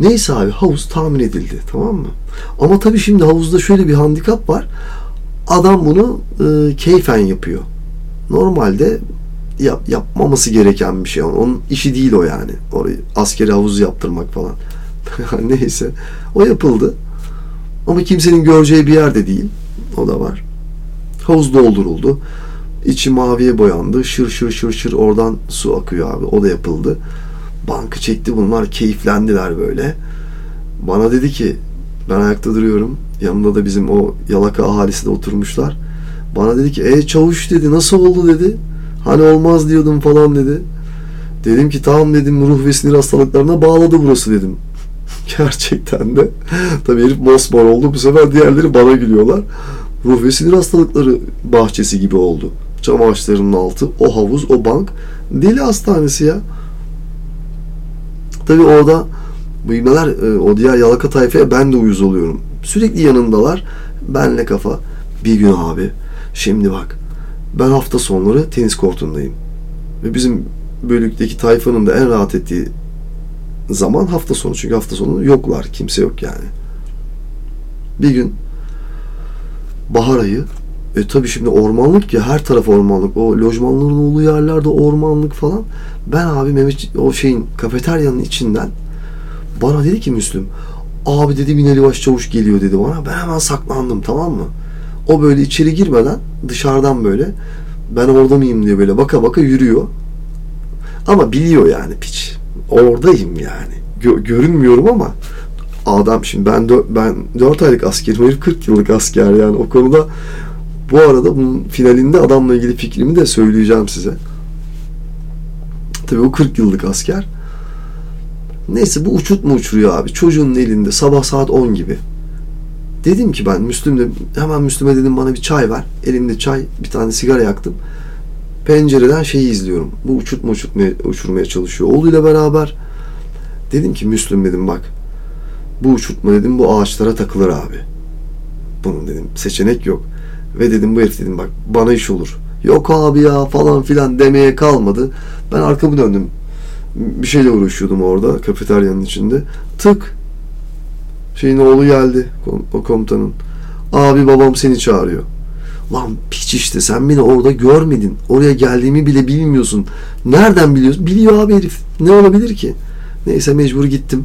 Neyse abi havuz tamir edildi tamam mı? Ama tabii şimdi havuzda şöyle bir handikap var. Adam bunu e, keyfen yapıyor. Normalde yap, yapmaması gereken bir şey. Onun işi değil o yani. Orayı askeri havuzu yaptırmak falan. Neyse. O yapıldı. Ama kimsenin göreceği bir yerde değil. O da var. Havuz dolduruldu. İçi maviye boyandı. Şır şır şır şır oradan su akıyor abi. O da yapıldı. Bankı çekti bunlar. Keyiflendiler böyle. Bana dedi ki ben ayakta duruyorum. Yanımda da bizim o yalaka ahalisi de oturmuşlar. Bana dedi ki e çavuş dedi nasıl oldu dedi. Hani olmaz diyordum falan dedi. Dedim ki tamam dedim ruh ve sinir hastalıklarına bağladı burası dedim. Gerçekten de. Tabii herif mosmor oldu. Bu sefer diğerleri bana gülüyorlar. Ruh ve sinir hastalıkları bahçesi gibi oldu. Cam ağaçlarının altı, o havuz, o bank. Deli hastanesi ya. Tabii orada bu ibneler, e, o diğer yalaka tayfaya ben de uyuz oluyorum. Sürekli yanındalar. Benle kafa. Bir gün abi. Şimdi bak. Ben hafta sonları tenis kortundayım. Ve bizim bölükteki tayfanın da en rahat ettiği zaman hafta sonu. Çünkü hafta sonu yoklar. Kimse yok yani. Bir gün bahar ayı e tabi şimdi ormanlık ya her taraf ormanlık. O lojmanların olduğu yerlerde ormanlık falan. Ben abi Mehmet o şeyin kafeteryanın içinden bana dedi ki Müslüm abi dedi Binali Başçavuş geliyor dedi bana. Ben hemen saklandım tamam mı? O böyle içeri girmeden dışarıdan böyle ben orada mıyım diye böyle baka baka yürüyor. Ama biliyor yani piç. Oradayım yani. Gö- görünmüyorum ama adam şimdi ben dö- ben 4 aylık askerim herif 40 yıllık asker yani o konuda bu arada bunun finalinde adamla ilgili fikrimi de söyleyeceğim size. Tabii o 40 yıllık asker. Neyse bu uçut mu uçuruyor abi. Çocuğun elinde sabah saat 10 gibi. Dedim ki ben Müslüm'de hemen Müslüm'e dedim bana bir çay ver. Elimde çay bir tane sigara yaktım. Pencereden şeyi izliyorum. Bu uçurtma uçurtmaya, uçurmaya çalışıyor. Oğluyla beraber dedim ki Müslüm dedim bak. Bu uçurtma dedim bu ağaçlara takılır abi. Bunun dedim seçenek yok. Ve dedim bu herif dedim bak bana iş olur. Yok abi ya falan filan demeye kalmadı. Ben arkamı döndüm. Bir şeyle uğraşıyordum orada kafeteryanın içinde. Tık. Şeyin oğlu geldi o komutanın. Abi babam seni çağırıyor. Lan piç işte sen beni orada görmedin. Oraya geldiğimi bile bilmiyorsun. Nereden biliyorsun? Biliyor abi herif. Ne olabilir ki? Neyse mecbur gittim.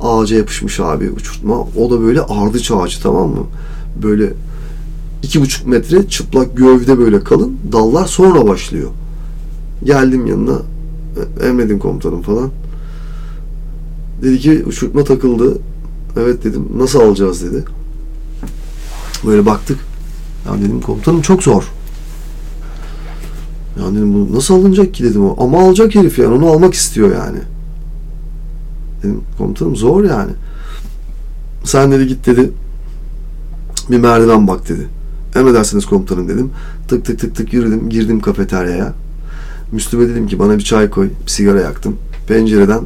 Ağaca yapışmış abi uçurtma. O da böyle ardıç ağacı tamam mı? Böyle iki buçuk metre çıplak gövde böyle kalın. Dallar sonra başlıyor. Geldim yanına. Emredin komutanım falan. Dedi ki uçurtma takıldı. Evet dedim. Nasıl alacağız dedi. Böyle baktık. Ya dedim komutanım çok zor. Ya dedim bu nasıl alınacak ki dedim. Ama alacak herif yani onu almak istiyor yani. Dedim komutanım zor yani. Sen dedi git dedi bir merdiven bak dedi. Emredersiniz komutanım dedim. Tık tık tık tık yürüdüm girdim kafeteryaya. Müslüme dedim ki bana bir çay koy. Bir sigara yaktım. Pencereden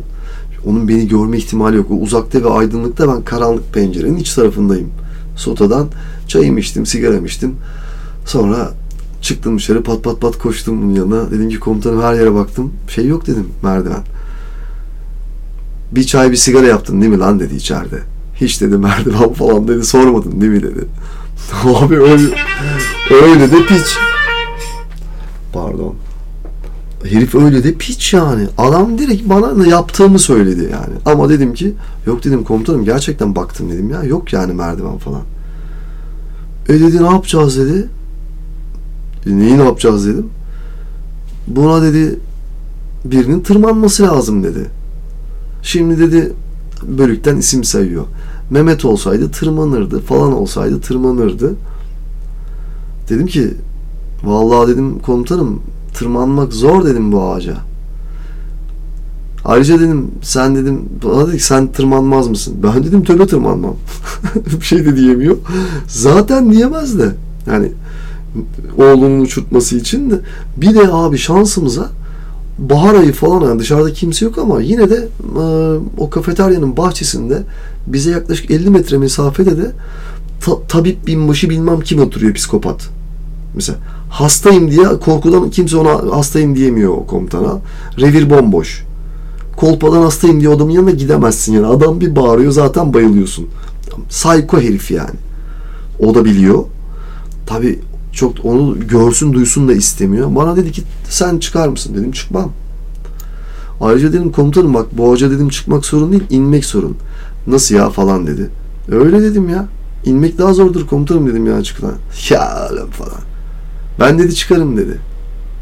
onun beni görme ihtimali yok. O uzakta ve aydınlıkta ben karanlık pencerenin iç tarafındayım. Sotadan çayımı içtim, sigaramı içtim. Sonra çıktım dışarı pat pat pat koştum bunun yanına. Dedim ki komutanım her yere baktım. Şey yok dedim merdiven. Bir çay bir sigara yaptın değil mi lan dedi içeride. Hiç dedi merdiven falan dedi sormadın değil mi dedi. Abi öyle, öyle de piç. Pardon. Herif öyle de piç yani. Adam direkt bana yaptığımı söyledi yani. Ama dedim ki yok dedim komutanım gerçekten baktım dedim ya. Yok yani merdiven falan. E dedi ne yapacağız dedi. E, neyi ne yapacağız dedim. Buna dedi birinin tırmanması lazım dedi. Şimdi dedi bölükten isim sayıyor. Mehmet olsaydı tırmanırdı falan olsaydı tırmanırdı. Dedim ki vallahi dedim komutanım tırmanmak zor dedim bu ağaca. Ayrıca dedim sen dedim bana dedi sen tırmanmaz mısın? Ben dedim töbe tırmanmam. bir şey de diyemiyor. Zaten diyemez de. Yani oğlunun uçurtması için de bir de abi şansımıza bahar ayı falan yani dışarıda kimse yok ama yine de e, o kafeteryanın bahçesinde bize yaklaşık 50 metre mesafede de ta, tabip binbaşı bilmem kim oturuyor psikopat. Mesela hastayım diye korkudan kimse ona hastayım diyemiyor komutana. Revir bomboş. Kolpadan hastayım diye adamın yanına gidemezsin yani. Adam bir bağırıyor zaten bayılıyorsun. Sayko herif yani. O da biliyor. Tabi çok onu görsün duysun da istemiyor. Bana dedi ki sen çıkar mısın dedim çıkmam. Ayrıca dedim komutanım bak bu hoca dedim çıkmak sorun değil inmek sorun. Nasıl ya falan dedi. Öyle dedim ya. İnmek daha zordur komutanım dedim ya açıktan. Ya lan falan. Ben dedi çıkarım dedi.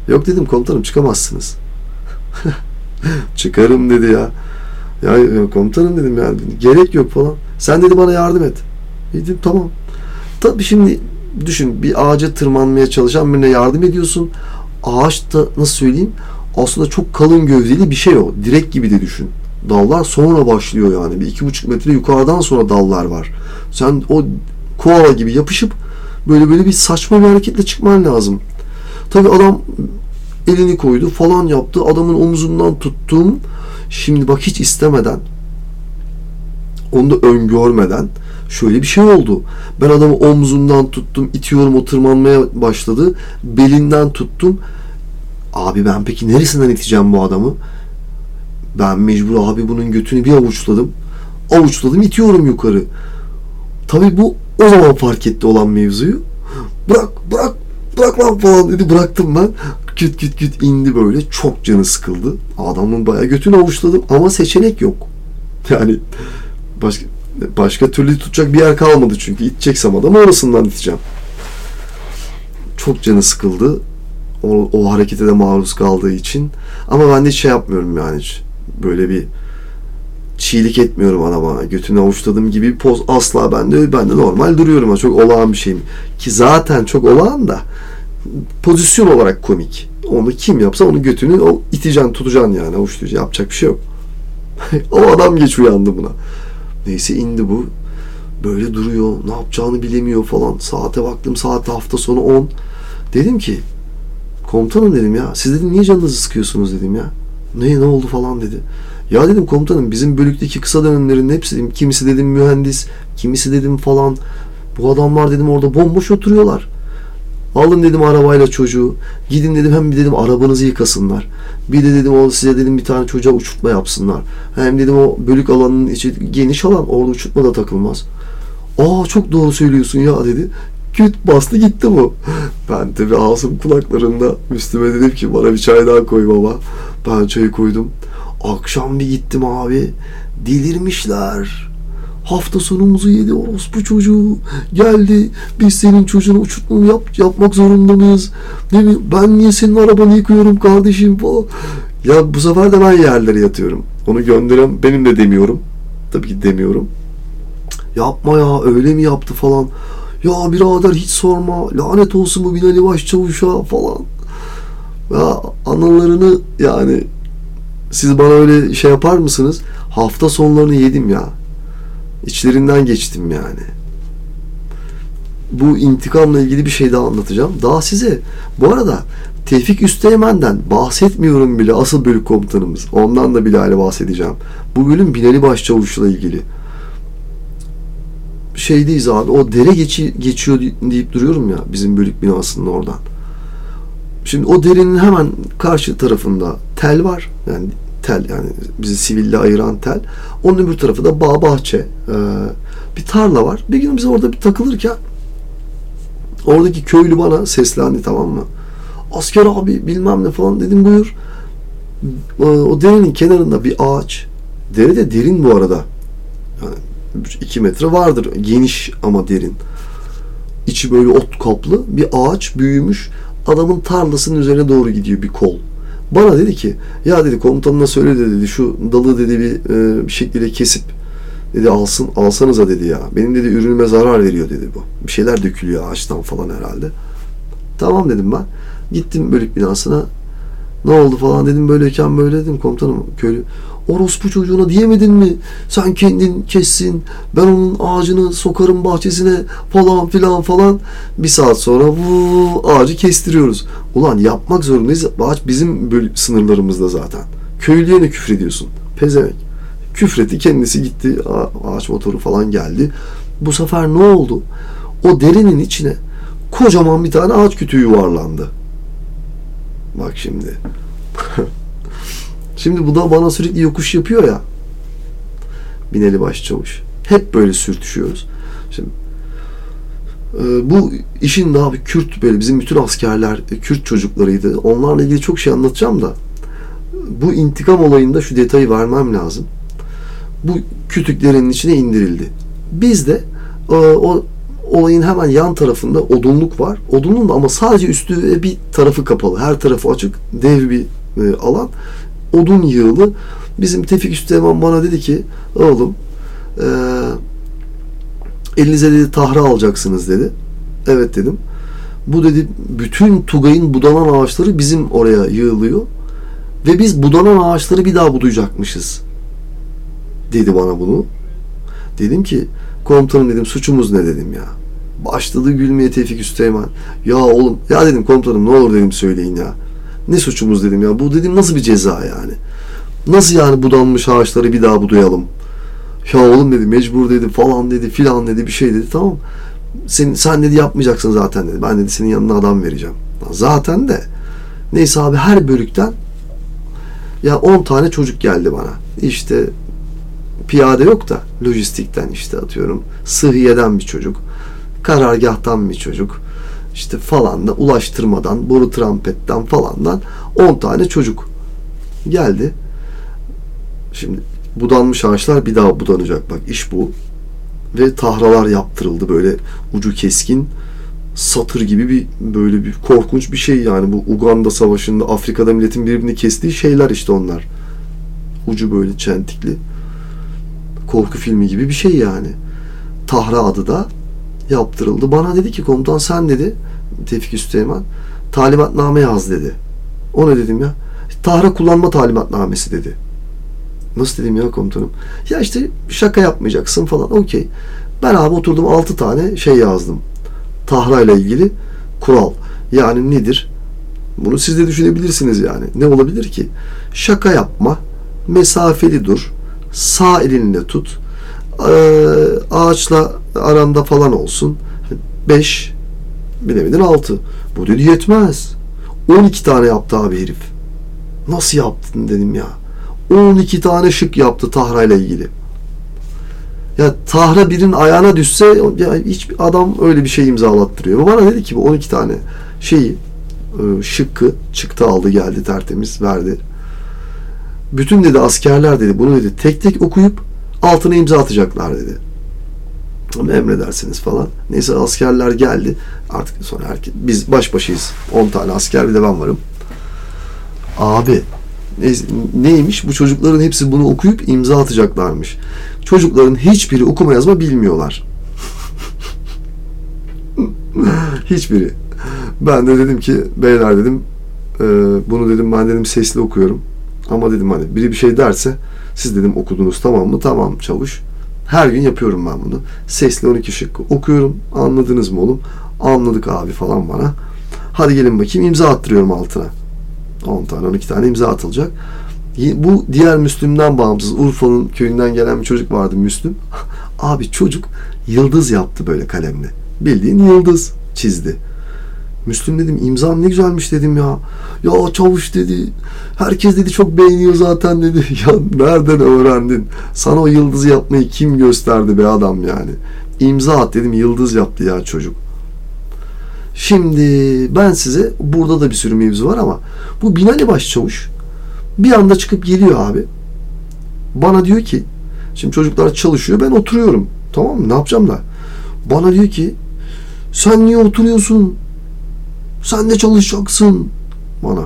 Yok dedim komutanım çıkamazsınız. çıkarım dedi ya. Ya komutanım dedim ya gerek yok falan. Sen dedi bana yardım et. Dedim tamam. Tabii şimdi düşün bir ağaca tırmanmaya çalışan birine yardım ediyorsun. Ağaç da nasıl söyleyeyim aslında çok kalın gövdeli bir şey o. Direk gibi de düşün. Dallar sonra başlıyor yani. Bir iki buçuk metre yukarıdan sonra dallar var. Sen o koala gibi yapışıp böyle böyle bir saçma bir hareketle çıkman lazım. Tabi adam elini koydu falan yaptı. Adamın omuzundan tuttum. Şimdi bak hiç istemeden onu da öngörmeden şöyle bir şey oldu. Ben adamı omzundan tuttum, itiyorum o tırmanmaya başladı. Belinden tuttum. Abi ben peki neresinden iteceğim bu adamı? Ben mecbur abi bunun götünü bir avuçladım. Avuçladım itiyorum yukarı. Tabii bu o zaman fark etti olan mevzuyu. Bırak bırak bırak lan falan dedi bıraktım ben. Küt küt küt indi böyle çok canı sıkıldı. Adamın bayağı götünü avuçladım ama seçenek yok. Yani başka başka türlü tutacak bir yer kalmadı çünkü iteceksem adamı orasından iteceğim. Çok canı sıkıldı. O, o harekete de maruz kaldığı için. Ama ben de hiç şey yapmıyorum yani. Böyle bir çiğlik etmiyorum adama. Götünü avuçladığım gibi bir poz asla bende. Ben de normal duruyorum. Çok olağan bir şeyim. Ki zaten çok olağan da pozisyon olarak komik. Onu kim yapsa onu götünü o iteceksin, tutacaksın yani avuçlayacaksın. Yapacak bir şey yok. o adam geç uyandı buna. Neyse indi bu. Böyle duruyor. Ne yapacağını bilemiyor falan. Saate baktım. Saat hafta sonu 10. Dedim ki komutanım dedim ya. Siz dedim niye canınızı sıkıyorsunuz dedim ya. Ne ne oldu falan dedi. Ya dedim komutanım bizim bölükteki kısa dönemlerin hepsi dedim, kimisi dedim mühendis, kimisi dedim falan. Bu adamlar dedim orada bomboş oturuyorlar. Alın dedim arabayla çocuğu. Gidin dedim hem bir dedim arabanızı yıkasınlar. Bir de dedim o size dedim bir tane çocuğa uçurtma yapsınlar. Hem dedim o bölük alanının içi geniş alan orada uçurtma da takılmaz. Aa çok doğru söylüyorsun ya dedi. Küt bastı gitti bu. Ben tabi ağzım kulaklarında üstüme dedim ki bana bir çay daha koy baba. Ben çayı koydum. Akşam bir gittim abi. Delirmişler. Hafta sonumuzu yedi orospu çocuğu. Geldi. Biz senin çocuğunu uçurtma yap, yapmak zorunda mıyız? Ne mi? Ben niye senin arabanı yıkıyorum kardeşim falan. Ya bu sefer de ben yerlere yatıyorum. Onu gönderen benim de demiyorum. Tabii ki demiyorum. Yapma ya öyle mi yaptı falan. Ya birader hiç sorma. Lanet olsun bu Binali Başçavuş'a falan. Ya anılarını yani siz bana öyle şey yapar mısınız? Hafta sonlarını yedim ya. İçlerinden geçtim yani. Bu intikamla ilgili bir şey daha anlatacağım. Daha size bu arada Tevfik Üsteğmen'den bahsetmiyorum bile asıl bölük komutanımız. Ondan da bile bahsedeceğim. Bu bölüm Binali Başçavuş'la ilgili. Şeydeyiz abi o dere geçi, geçiyor deyip duruyorum ya bizim bölük binasının oradan. Şimdi o derenin hemen karşı tarafında tel var. Yani tel yani bizi siville ayıran tel. Onun öbür tarafı da bağ bahçe. Ee, bir tarla var. Bir gün biz orada bir takılırken oradaki köylü bana seslendi tamam mı? Asker abi bilmem ne falan dedim buyur. Ee, o derenin kenarında bir ağaç. Dere de derin bu arada. Yani iki metre vardır. Geniş ama derin. İçi böyle ot kaplı. Bir ağaç büyümüş. Adamın tarlasının üzerine doğru gidiyor bir kol. Bana dedi ki ya dedi komutanına söyle dedi şu dalı dedi bir, e, bir şekilde kesip dedi alsın alsanıza dedi ya. Benim dedi ürünüme zarar veriyor dedi bu. Bir şeyler dökülüyor ağaçtan falan herhalde. Tamam dedim ben. Gittim bölük binasına. Ne oldu falan dedim böyleyken böyle dedim komutanım köylü. Orospu çocuğuna diyemedin mi? Sen kendin kessin. Ben onun ağacını sokarım bahçesine falan filan falan. Bir saat sonra bu ağacı kestiriyoruz. Ulan yapmak zorundayız. Ağaç bizim sınırlarımızda zaten. Köylüye ne küfrediyorsun? Pezevenk. Küfretti kendisi gitti. Ağaç motoru falan geldi. Bu sefer ne oldu? O derinin içine kocaman bir tane ağaç kütüğü yuvarlandı. Bak şimdi. şimdi bu da bana sürekli yokuş yapıyor ya. Bineli başçavuş. Hep böyle sürtüşüyoruz. Şimdi e, bu işin daha bir Kürt böyle bizim bütün askerler e, Kürt çocuklarıydı. Onlarla ilgili çok şey anlatacağım da bu intikam olayında şu detayı vermem lazım. Bu kütüklerin içine indirildi. Biz de e, o olayın hemen yan tarafında odunluk var. Odunun da ama sadece üstü bir tarafı kapalı. Her tarafı açık. Dev bir e, alan. Odun yığılı. Bizim Tevfik Üsteğmen bana dedi ki oğlum e, elinize dedi tahra alacaksınız dedi. Evet dedim. Bu dedi bütün Tugay'ın budanan ağaçları bizim oraya yığılıyor. Ve biz budanan ağaçları bir daha budayacakmışız. Dedi bana bunu. Dedim ki komutanım dedim suçumuz ne dedim ya. Başladı gülmeye Tevfik Üsteğmen. Ya oğlum ya dedim komutanım ne olur dedim söyleyin ya. Ne suçumuz dedim ya. Bu dedim nasıl bir ceza yani. Nasıl yani budanmış ağaçları bir daha budayalım. Ya oğlum dedi mecbur dedi falan dedi filan dedi bir şey dedi tamam. Sen, sen dedi yapmayacaksın zaten dedi. Ben dedi senin yanına adam vereceğim. Zaten de neyse abi her bölükten ya 10 tane çocuk geldi bana. İşte piyade yok da lojistikten işte atıyorum sıhhiyeden bir çocuk karargahtan bir çocuk işte falan da ulaştırmadan boru trampetten falandan 10 tane çocuk geldi. Şimdi budanmış ağaçlar bir daha budanacak. Bak iş bu. Ve tahralar yaptırıldı böyle ucu keskin satır gibi bir böyle bir korkunç bir şey yani bu Uganda savaşında Afrika'da milletin birbirini kestiği şeyler işte onlar. Ucu böyle çentikli. Korku filmi gibi bir şey yani. Tahra adı da yaptırıldı. Bana dedi ki komutan sen dedi Tevfik Üsteğmen talimatname yaz dedi. O ne dedim ya? Tahra kullanma talimatnamesi dedi. Nasıl dedim ya komutanım? Ya işte şaka yapmayacaksın falan. Okey. Ben abi oturdum altı tane şey yazdım. Tahra ile ilgili kural. Yani nedir? Bunu siz de düşünebilirsiniz yani. Ne olabilir ki? Şaka yapma, mesafeli dur, sağ elinle tut, ağaçla aranda falan olsun. 5 bilemedin 6. Bu dedi yetmez. 12 tane yaptı abi herif. Nasıl yaptın dedim ya. 12 tane şık yaptı Tahra ile ilgili. Ya Tahra birinin ayağına düşse ya hiç adam öyle bir şey imzalattırıyor. Bana dedi ki bu 12 tane şeyi e, şıkkı çıktı aldı geldi tertemiz verdi. Bütün dedi askerler dedi bunu dedi tek tek okuyup altına imza atacaklar dedi. Ama emredersiniz falan. Neyse askerler geldi. Artık sonra herkes, biz baş başayız. 10 tane asker bir de ben varım. Abi neymiş? Bu çocukların hepsi bunu okuyup imza atacaklarmış. Çocukların hiçbiri okuma yazma bilmiyorlar. Hiçbiri. Ben de dedim ki beyler dedim e, bunu dedim ben dedim sesli okuyorum. Ama dedim hani biri bir şey derse siz dedim okudunuz tamam mı? Tamam çavuş. Her gün yapıyorum ben bunu. Sesli 12 şıkkı okuyorum. Anladınız mı oğlum? Anladık abi falan bana. Hadi gelin bakayım imza attırıyorum altına. 10 tane 12 tane imza atılacak. Bu diğer Müslüm'den bağımsız. Urfa'nın köyünden gelen bir çocuk vardı Müslüm. Abi çocuk yıldız yaptı böyle kalemle. Bildiğin yıldız çizdi. Müslüm dedim imzan ne güzelmiş dedim ya. Ya çavuş dedi. Herkes dedi çok beğeniyor zaten dedi. Ya nereden öğrendin? Sana o yıldızı yapmayı kim gösterdi be adam yani. İmza at dedim yıldız yaptı ya çocuk. Şimdi ben size burada da bir sürü mevzu var ama bu Binali Başçavuş bir anda çıkıp geliyor abi. Bana diyor ki şimdi çocuklar çalışıyor ben oturuyorum. Tamam mı? Ne yapacağım da? Bana diyor ki sen niye oturuyorsun? Sen de çalışacaksın bana.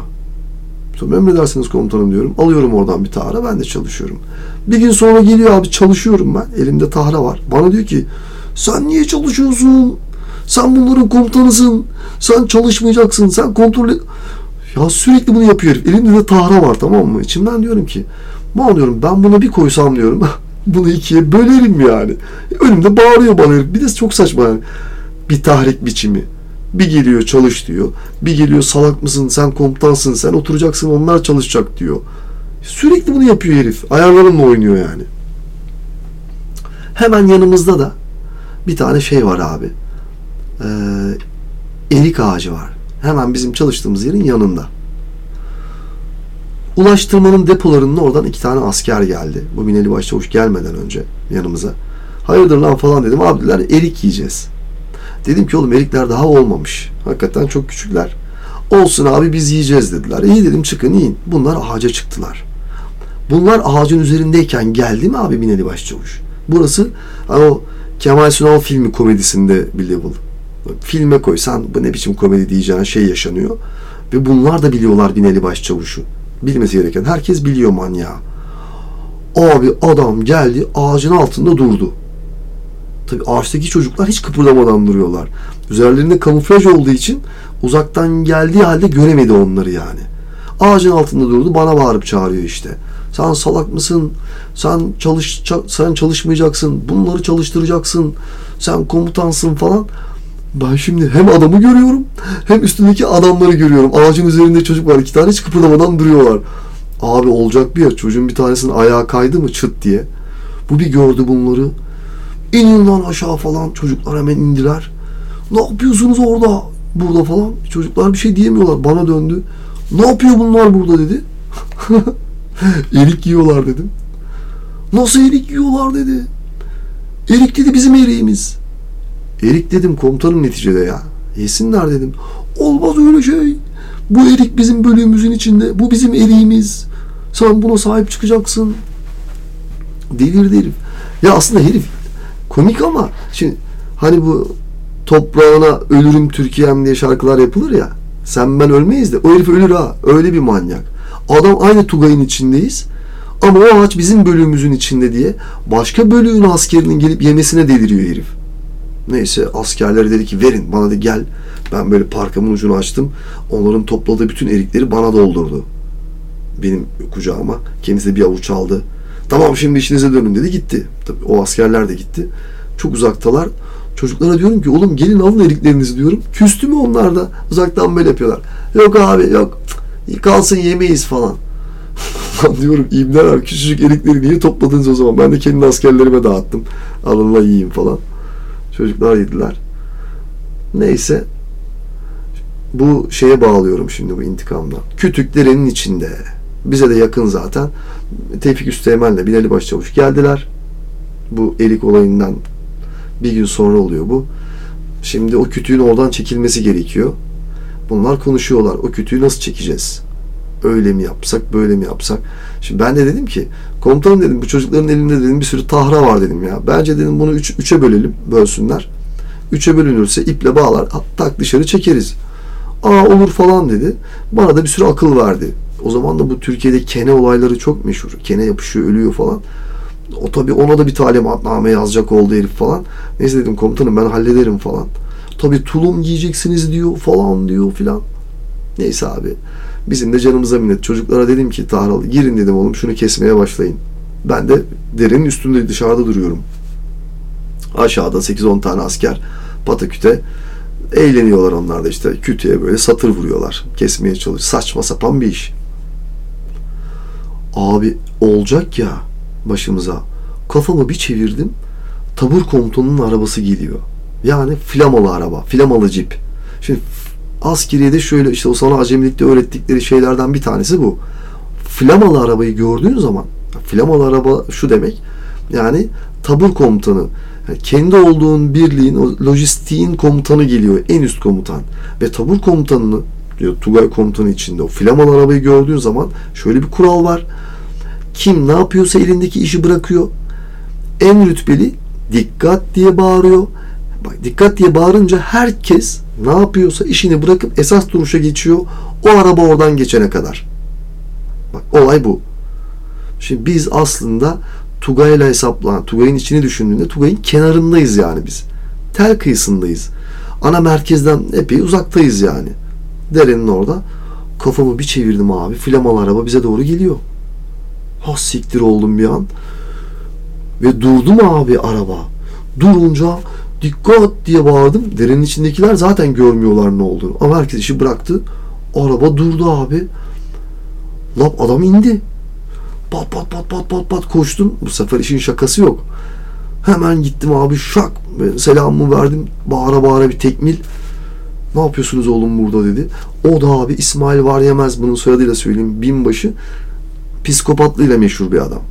Sonra emredersiniz komutanım diyorum. Alıyorum oradan bir tahra ben de çalışıyorum. Bir gün sonra geliyor abi çalışıyorum ben. Elimde tahra var. Bana diyor ki sen niye çalışıyorsun? Sen bunların komutanısın. Sen çalışmayacaksın. Sen kontrol et. Ya sürekli bunu yapıyor. Elimde de tahra var tamam mı? İçimden diyorum ki ma diyorum ben buna bir koysam diyorum. bunu ikiye bölerim yani. Önümde bağırıyor bana. Bir de çok saçma yani. Bir tahrik biçimi. Bir geliyor çalış diyor. Bir geliyor salak mısın sen komutansın sen oturacaksın onlar çalışacak diyor. Sürekli bunu yapıyor herif. Ayarlarımla oynuyor yani. Hemen yanımızda da bir tane şey var abi. Ee, erik ağacı var. Hemen bizim çalıştığımız yerin yanında. Ulaştırmanın depolarının oradan iki tane asker geldi. Bu Binali Başçavuş gelmeden önce yanımıza. Hayırdır lan falan dedim. Abiler erik yiyeceğiz. Dedim ki oğlum erikler daha olmamış. Hakikaten çok küçükler. Olsun abi biz yiyeceğiz dediler. İyi dedim çıkın yiyin. Bunlar ağaca çıktılar. Bunlar ağacın üzerindeyken geldi mi abi Binali Başçavuş? Burası hani o Kemal Sunal filmi komedisinde bir. Filme koysan bu ne biçim komedi diyeceğin şey yaşanıyor. Ve bunlar da biliyorlar Binali Başçavuş'u. Bilmesi gereken. Herkes biliyor manyağı. Abi adam geldi ağacın altında durdu. Tabii ağaçtaki çocuklar hiç kıpırdamadan duruyorlar. Üzerlerinde kamuflaj olduğu için uzaktan geldiği halde göremedi onları yani. Ağacın altında durdu bana bağırıp çağırıyor işte. Sen salak mısın? Sen çalış sen çalışmayacaksın. Bunları çalıştıracaksın. Sen komutansın falan. Ben şimdi hem adamı görüyorum hem üstündeki adamları görüyorum. Ağacın üzerinde çocuk var. iki tane hiç kıpırdamadan duruyorlar. Abi olacak bir ya. Çocuğun bir tanesinin ayağı kaydı mı çıt diye. Bu bir gördü bunları. İnin lan aşağı falan. Çocuklar hemen indiler. Ne yapıyorsunuz orada? Burada falan. Çocuklar bir şey diyemiyorlar. Bana döndü. Ne yapıyor bunlar burada dedi. erik yiyorlar dedim. Nasıl erik yiyorlar dedi. Erik dedi bizim eriğimiz. Erik dedim komutanım neticede ya. Yesinler dedim. Olmaz öyle şey. Bu erik bizim bölüğümüzün içinde. Bu bizim eriğimiz. Sen buna sahip çıkacaksın. Delirdi herif. Ya aslında herif komik ama şimdi hani bu toprağına ölürüm Türkiye'm diye şarkılar yapılır ya. Sen ben ölmeyiz de o herif ölür ha. Öyle bir manyak. Adam aynı Tugay'ın içindeyiz. Ama o ağaç bizim bölüğümüzün içinde diye başka bölüğün askerinin gelip yemesine deliriyor herif. Neyse askerleri dedi ki verin bana de gel. Ben böyle parkamın ucunu açtım. Onların topladığı bütün erikleri bana doldurdu. Benim kucağıma. Kendisi de bir avuç aldı. Tamam şimdi işinize dönün dedi gitti. Tabii o askerler de gitti. Çok uzaktalar. Çocuklara diyorum ki oğlum gelin alın eriklerinizi diyorum. Küstü mü onlar da? Uzaktan böyle yapıyorlar. Yok abi yok. Kalsın yemeyiz falan. diyorum ibneler küçücük erikleri niye topladınız o zaman? Ben de kendi askerlerime dağıttım. Alınla yiyeyim falan. Çocuklar yediler. Neyse. Bu şeye bağlıyorum şimdi bu intikamla. Kütüklerin içinde. Bize de yakın zaten. Tevfik Üsteğmen'le Binali Başçavuş geldiler. Bu elik olayından bir gün sonra oluyor bu. Şimdi o kütüğün oradan çekilmesi gerekiyor. Bunlar konuşuyorlar. O kütüğü nasıl çekeceğiz? Öyle mi yapsak, böyle mi yapsak? Şimdi ben de dedim ki, komutanım dedim bu çocukların elinde dedim bir sürü tahra var dedim ya. Bence dedim bunu üç, üçe bölelim, bölsünler. Üçe bölünürse iple bağlar, tak dışarı çekeriz. Aa olur falan dedi. Bana da bir sürü akıl verdi. O zaman da bu Türkiye'de kene olayları çok meşhur. Kene yapışıyor, ölüyor falan. O tabii ona da bir talimatname yazacak oldu herif falan. Neyse dedim komutanım ben hallederim falan. Tabi tulum giyeceksiniz diyor falan diyor filan. Neyse abi. Bizim de canımıza minnet. Çocuklara dedim ki Tahralı girin dedim oğlum şunu kesmeye başlayın. Ben de derinin üstünde dışarıda duruyorum. Aşağıda 8-10 tane asker pataküte eğleniyorlar onlar da işte kütüye böyle satır vuruyorlar. Kesmeye çalış. Saçma sapan bir iş. Abi olacak ya başımıza. Kafamı bir çevirdim. Tabur komutanının arabası geliyor. Yani flamalı araba, flamalı cip. Şimdi askeriyede şöyle işte o sana acemilikte öğrettikleri şeylerden bir tanesi bu. Flamalı arabayı gördüğün zaman flamalı araba şu demek yani tabur komutanı yani kendi olduğun birliğin o lojistiğin komutanı geliyor en üst komutan ve tabur komutanını diyor Tugay komutanı içinde o flamalı arabayı gördüğün zaman şöyle bir kural var kim ne yapıyorsa elindeki işi bırakıyor en rütbeli dikkat diye bağırıyor Bak dikkat diye bağırınca herkes ne yapıyorsa işini bırakıp esas duruşa geçiyor. O araba oradan geçene kadar. Bak olay bu. Şimdi biz aslında Tugay'la hesaplanan, Tugay'ın içini düşündüğünde Tugay'ın kenarındayız yani biz. Tel kıyısındayız. Ana merkezden epey uzaktayız yani. Derenin orada. Kafamı bir çevirdim abi. Flamalı araba bize doğru geliyor. Ha siktir oldum bir an. Ve durdu mu abi araba? Durunca dikkat diye bağırdım. Derenin içindekiler zaten görmüyorlar ne olduğunu. Ama herkes işi bıraktı. Araba durdu abi. Lap adam indi. Pat pat pat pat pat pat koştum. Bu sefer işin şakası yok. Hemen gittim abi şak. Selamımı verdim. Bağıra bağıra bir tekmil. Ne yapıyorsunuz oğlum burada dedi. O da abi İsmail var yemez bunun soyadıyla söyleyeyim. Binbaşı psikopatlığıyla meşhur bir adam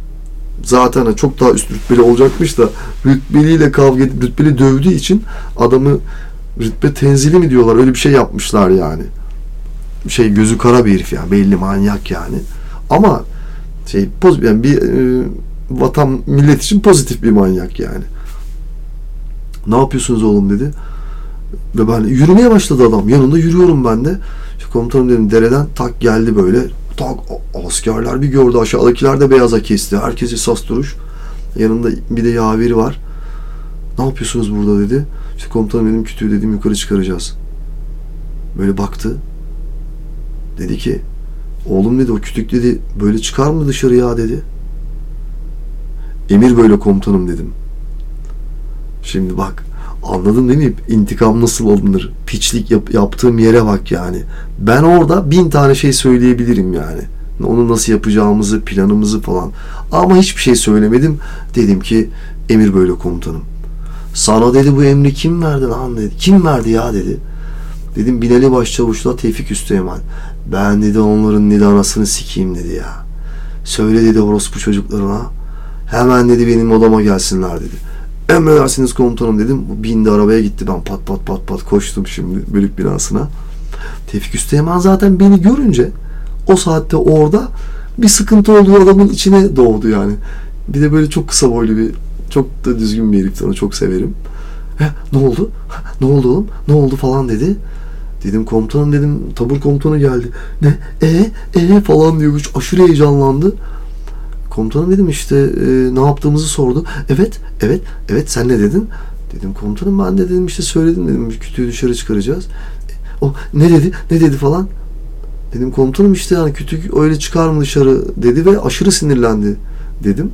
zaten çok daha üst rütbeli olacakmış da rütbeliyle kavga edip rütbeli dövdüğü için adamı rütbe tenzili mi diyorlar öyle bir şey yapmışlar yani. Şey gözü kara bir herif yani belli manyak yani. Ama şey poz yani bir e, vatan millet için pozitif bir manyak yani. Ne yapıyorsunuz oğlum dedi. Ve ben yürümeye başladı adam. Yanında yürüyorum ben de. İşte komutanım dedim dereden tak geldi böyle tak askerler bir gördü aşağıdakiler de beyaza kesti. Herkes esas duruş. Yanında bir de yaveri var. Ne yapıyorsunuz burada dedi. İşte komutanım dedim kütüğü dedim yukarı çıkaracağız. Böyle baktı. Dedi ki oğlum dedi o kütük dedi böyle çıkar mı dışarı ya dedi. Emir böyle komutanım dedim. Şimdi bak anladın değil mi? İntikam nasıl alınır? Piçlik yap, yaptığım yere bak yani. Ben orada bin tane şey söyleyebilirim yani. Onu nasıl yapacağımızı, planımızı falan. Ama hiçbir şey söylemedim. Dedim ki emir böyle komutanım. Sana dedi bu emri kim verdi lan dedi. Kim verdi ya dedi. Dedim Binali Başçavuş'la Tevfik Üsteğmen. Ben dedi onların dedi anasını sikeyim dedi ya. Söyle dedi orospu çocuklarına. Hemen dedi benim odama gelsinler dedi. Emredersiniz komutanım dedim. Bindi arabaya gitti. Ben pat pat pat pat koştum şimdi bölük binasına. Tevfik Üsteğmen zaten beni görünce o saatte orada bir sıkıntı olduğu adamın içine doğdu yani. Bir de böyle çok kısa boylu bir çok da düzgün bir herifti onu çok severim. He, ne oldu? Ne oldu oğlum? Ne oldu falan dedi. Dedim komutanım dedim tabur komutanı geldi. Ne? E e falan diyor. Aşırı heyecanlandı. Komutanım dedim işte e, ne yaptığımızı sordu. Evet, evet, evet sen ne dedin? Dedim komutanım ben de dedim işte söyledim dedim kütüğü dışarı çıkaracağız. E, o ne dedi? Ne dedi falan? Dedim komutanım işte yani kütük öyle çıkar mı dışarı dedi ve aşırı sinirlendi dedim.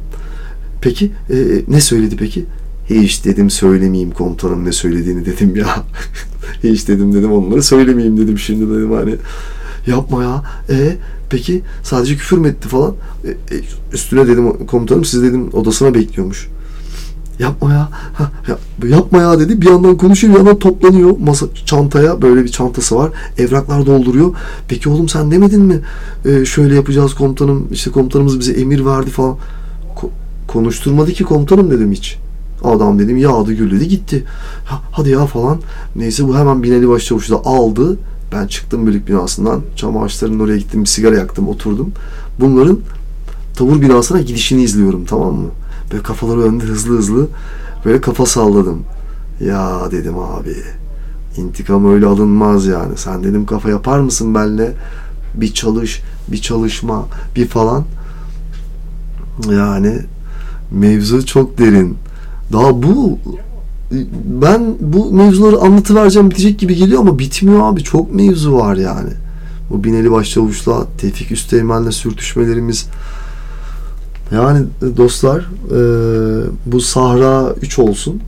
Peki e, ne söyledi peki? Hiç dedim söylemeyeyim komutanım ne söylediğini dedim ya. Hiç dedim dedim onları söylemeyeyim dedim şimdi dedim hani yapma ya. E peki sadece küfür mü etti falan? E, e, üstüne dedim komutanım siz dedim odasına bekliyormuş. Yapma ya. Ha, ya. Yapma ya dedi. Bir yandan konuşuyor bir yandan toplanıyor masa çantaya. Böyle bir çantası var. Evraklar dolduruyor. Peki oğlum sen demedin mi? Ee, şöyle yapacağız komutanım. İşte komutanımız bize emir verdi falan. Ko- konuşturmadı ki komutanım dedim hiç. Adam dedim yağdı gürledi gitti. Ha, hadi ya falan. Neyse bu hemen Binali Başçavuş'u da aldı. Ben çıktım bölük binasından. Çam ağaçlarının oraya gittim. Bir sigara yaktım oturdum. Bunların tavır binasına gidişini izliyorum tamam mı? Böyle kafaları önde hızlı hızlı böyle kafa salladım. Ya dedim abi intikam öyle alınmaz yani. Sen dedim kafa yapar mısın benle? Bir çalış, bir çalışma, bir falan. Yani mevzu çok derin. Daha bu ben bu mevzuları anlatıvereceğim bitecek gibi geliyor ama bitmiyor abi. Çok mevzu var yani. Bu Bineli Başçavuş'la, Tevfik Üsteğmen'le sürtüşmelerimiz. Yani dostlar e, bu Sahra 3 olsun.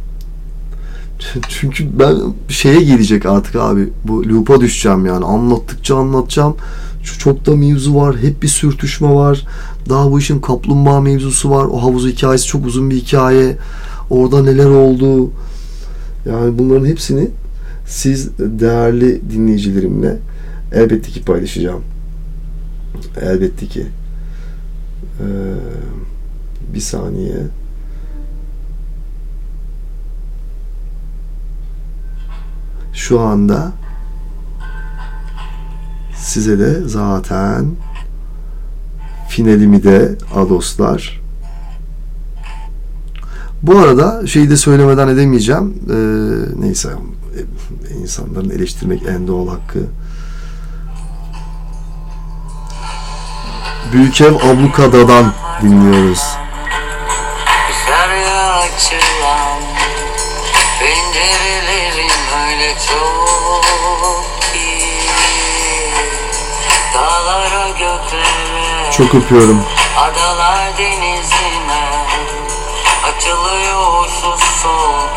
Çünkü ben şeye gelecek artık abi. Bu loop'a düşeceğim yani. Anlattıkça anlatacağım. Şu çok da mevzu var. Hep bir sürtüşme var. Daha bu işin kaplumbağa mevzusu var. O havuz hikayesi çok uzun bir hikaye. Orada neler oldu? Yani bunların hepsini siz değerli dinleyicilerimle elbette ki paylaşacağım. Elbette ki. Ee, bir saniye. Şu anda size de zaten finalimi de adoslar. Bu arada şeyi de söylemeden edemeyeceğim. Ee, neyse insanların eleştirmek en doğal hakkı. Büyük Ev Ablukada'dan dinliyoruz. Çok öpüyorum. Adalar denizin Yusuf'um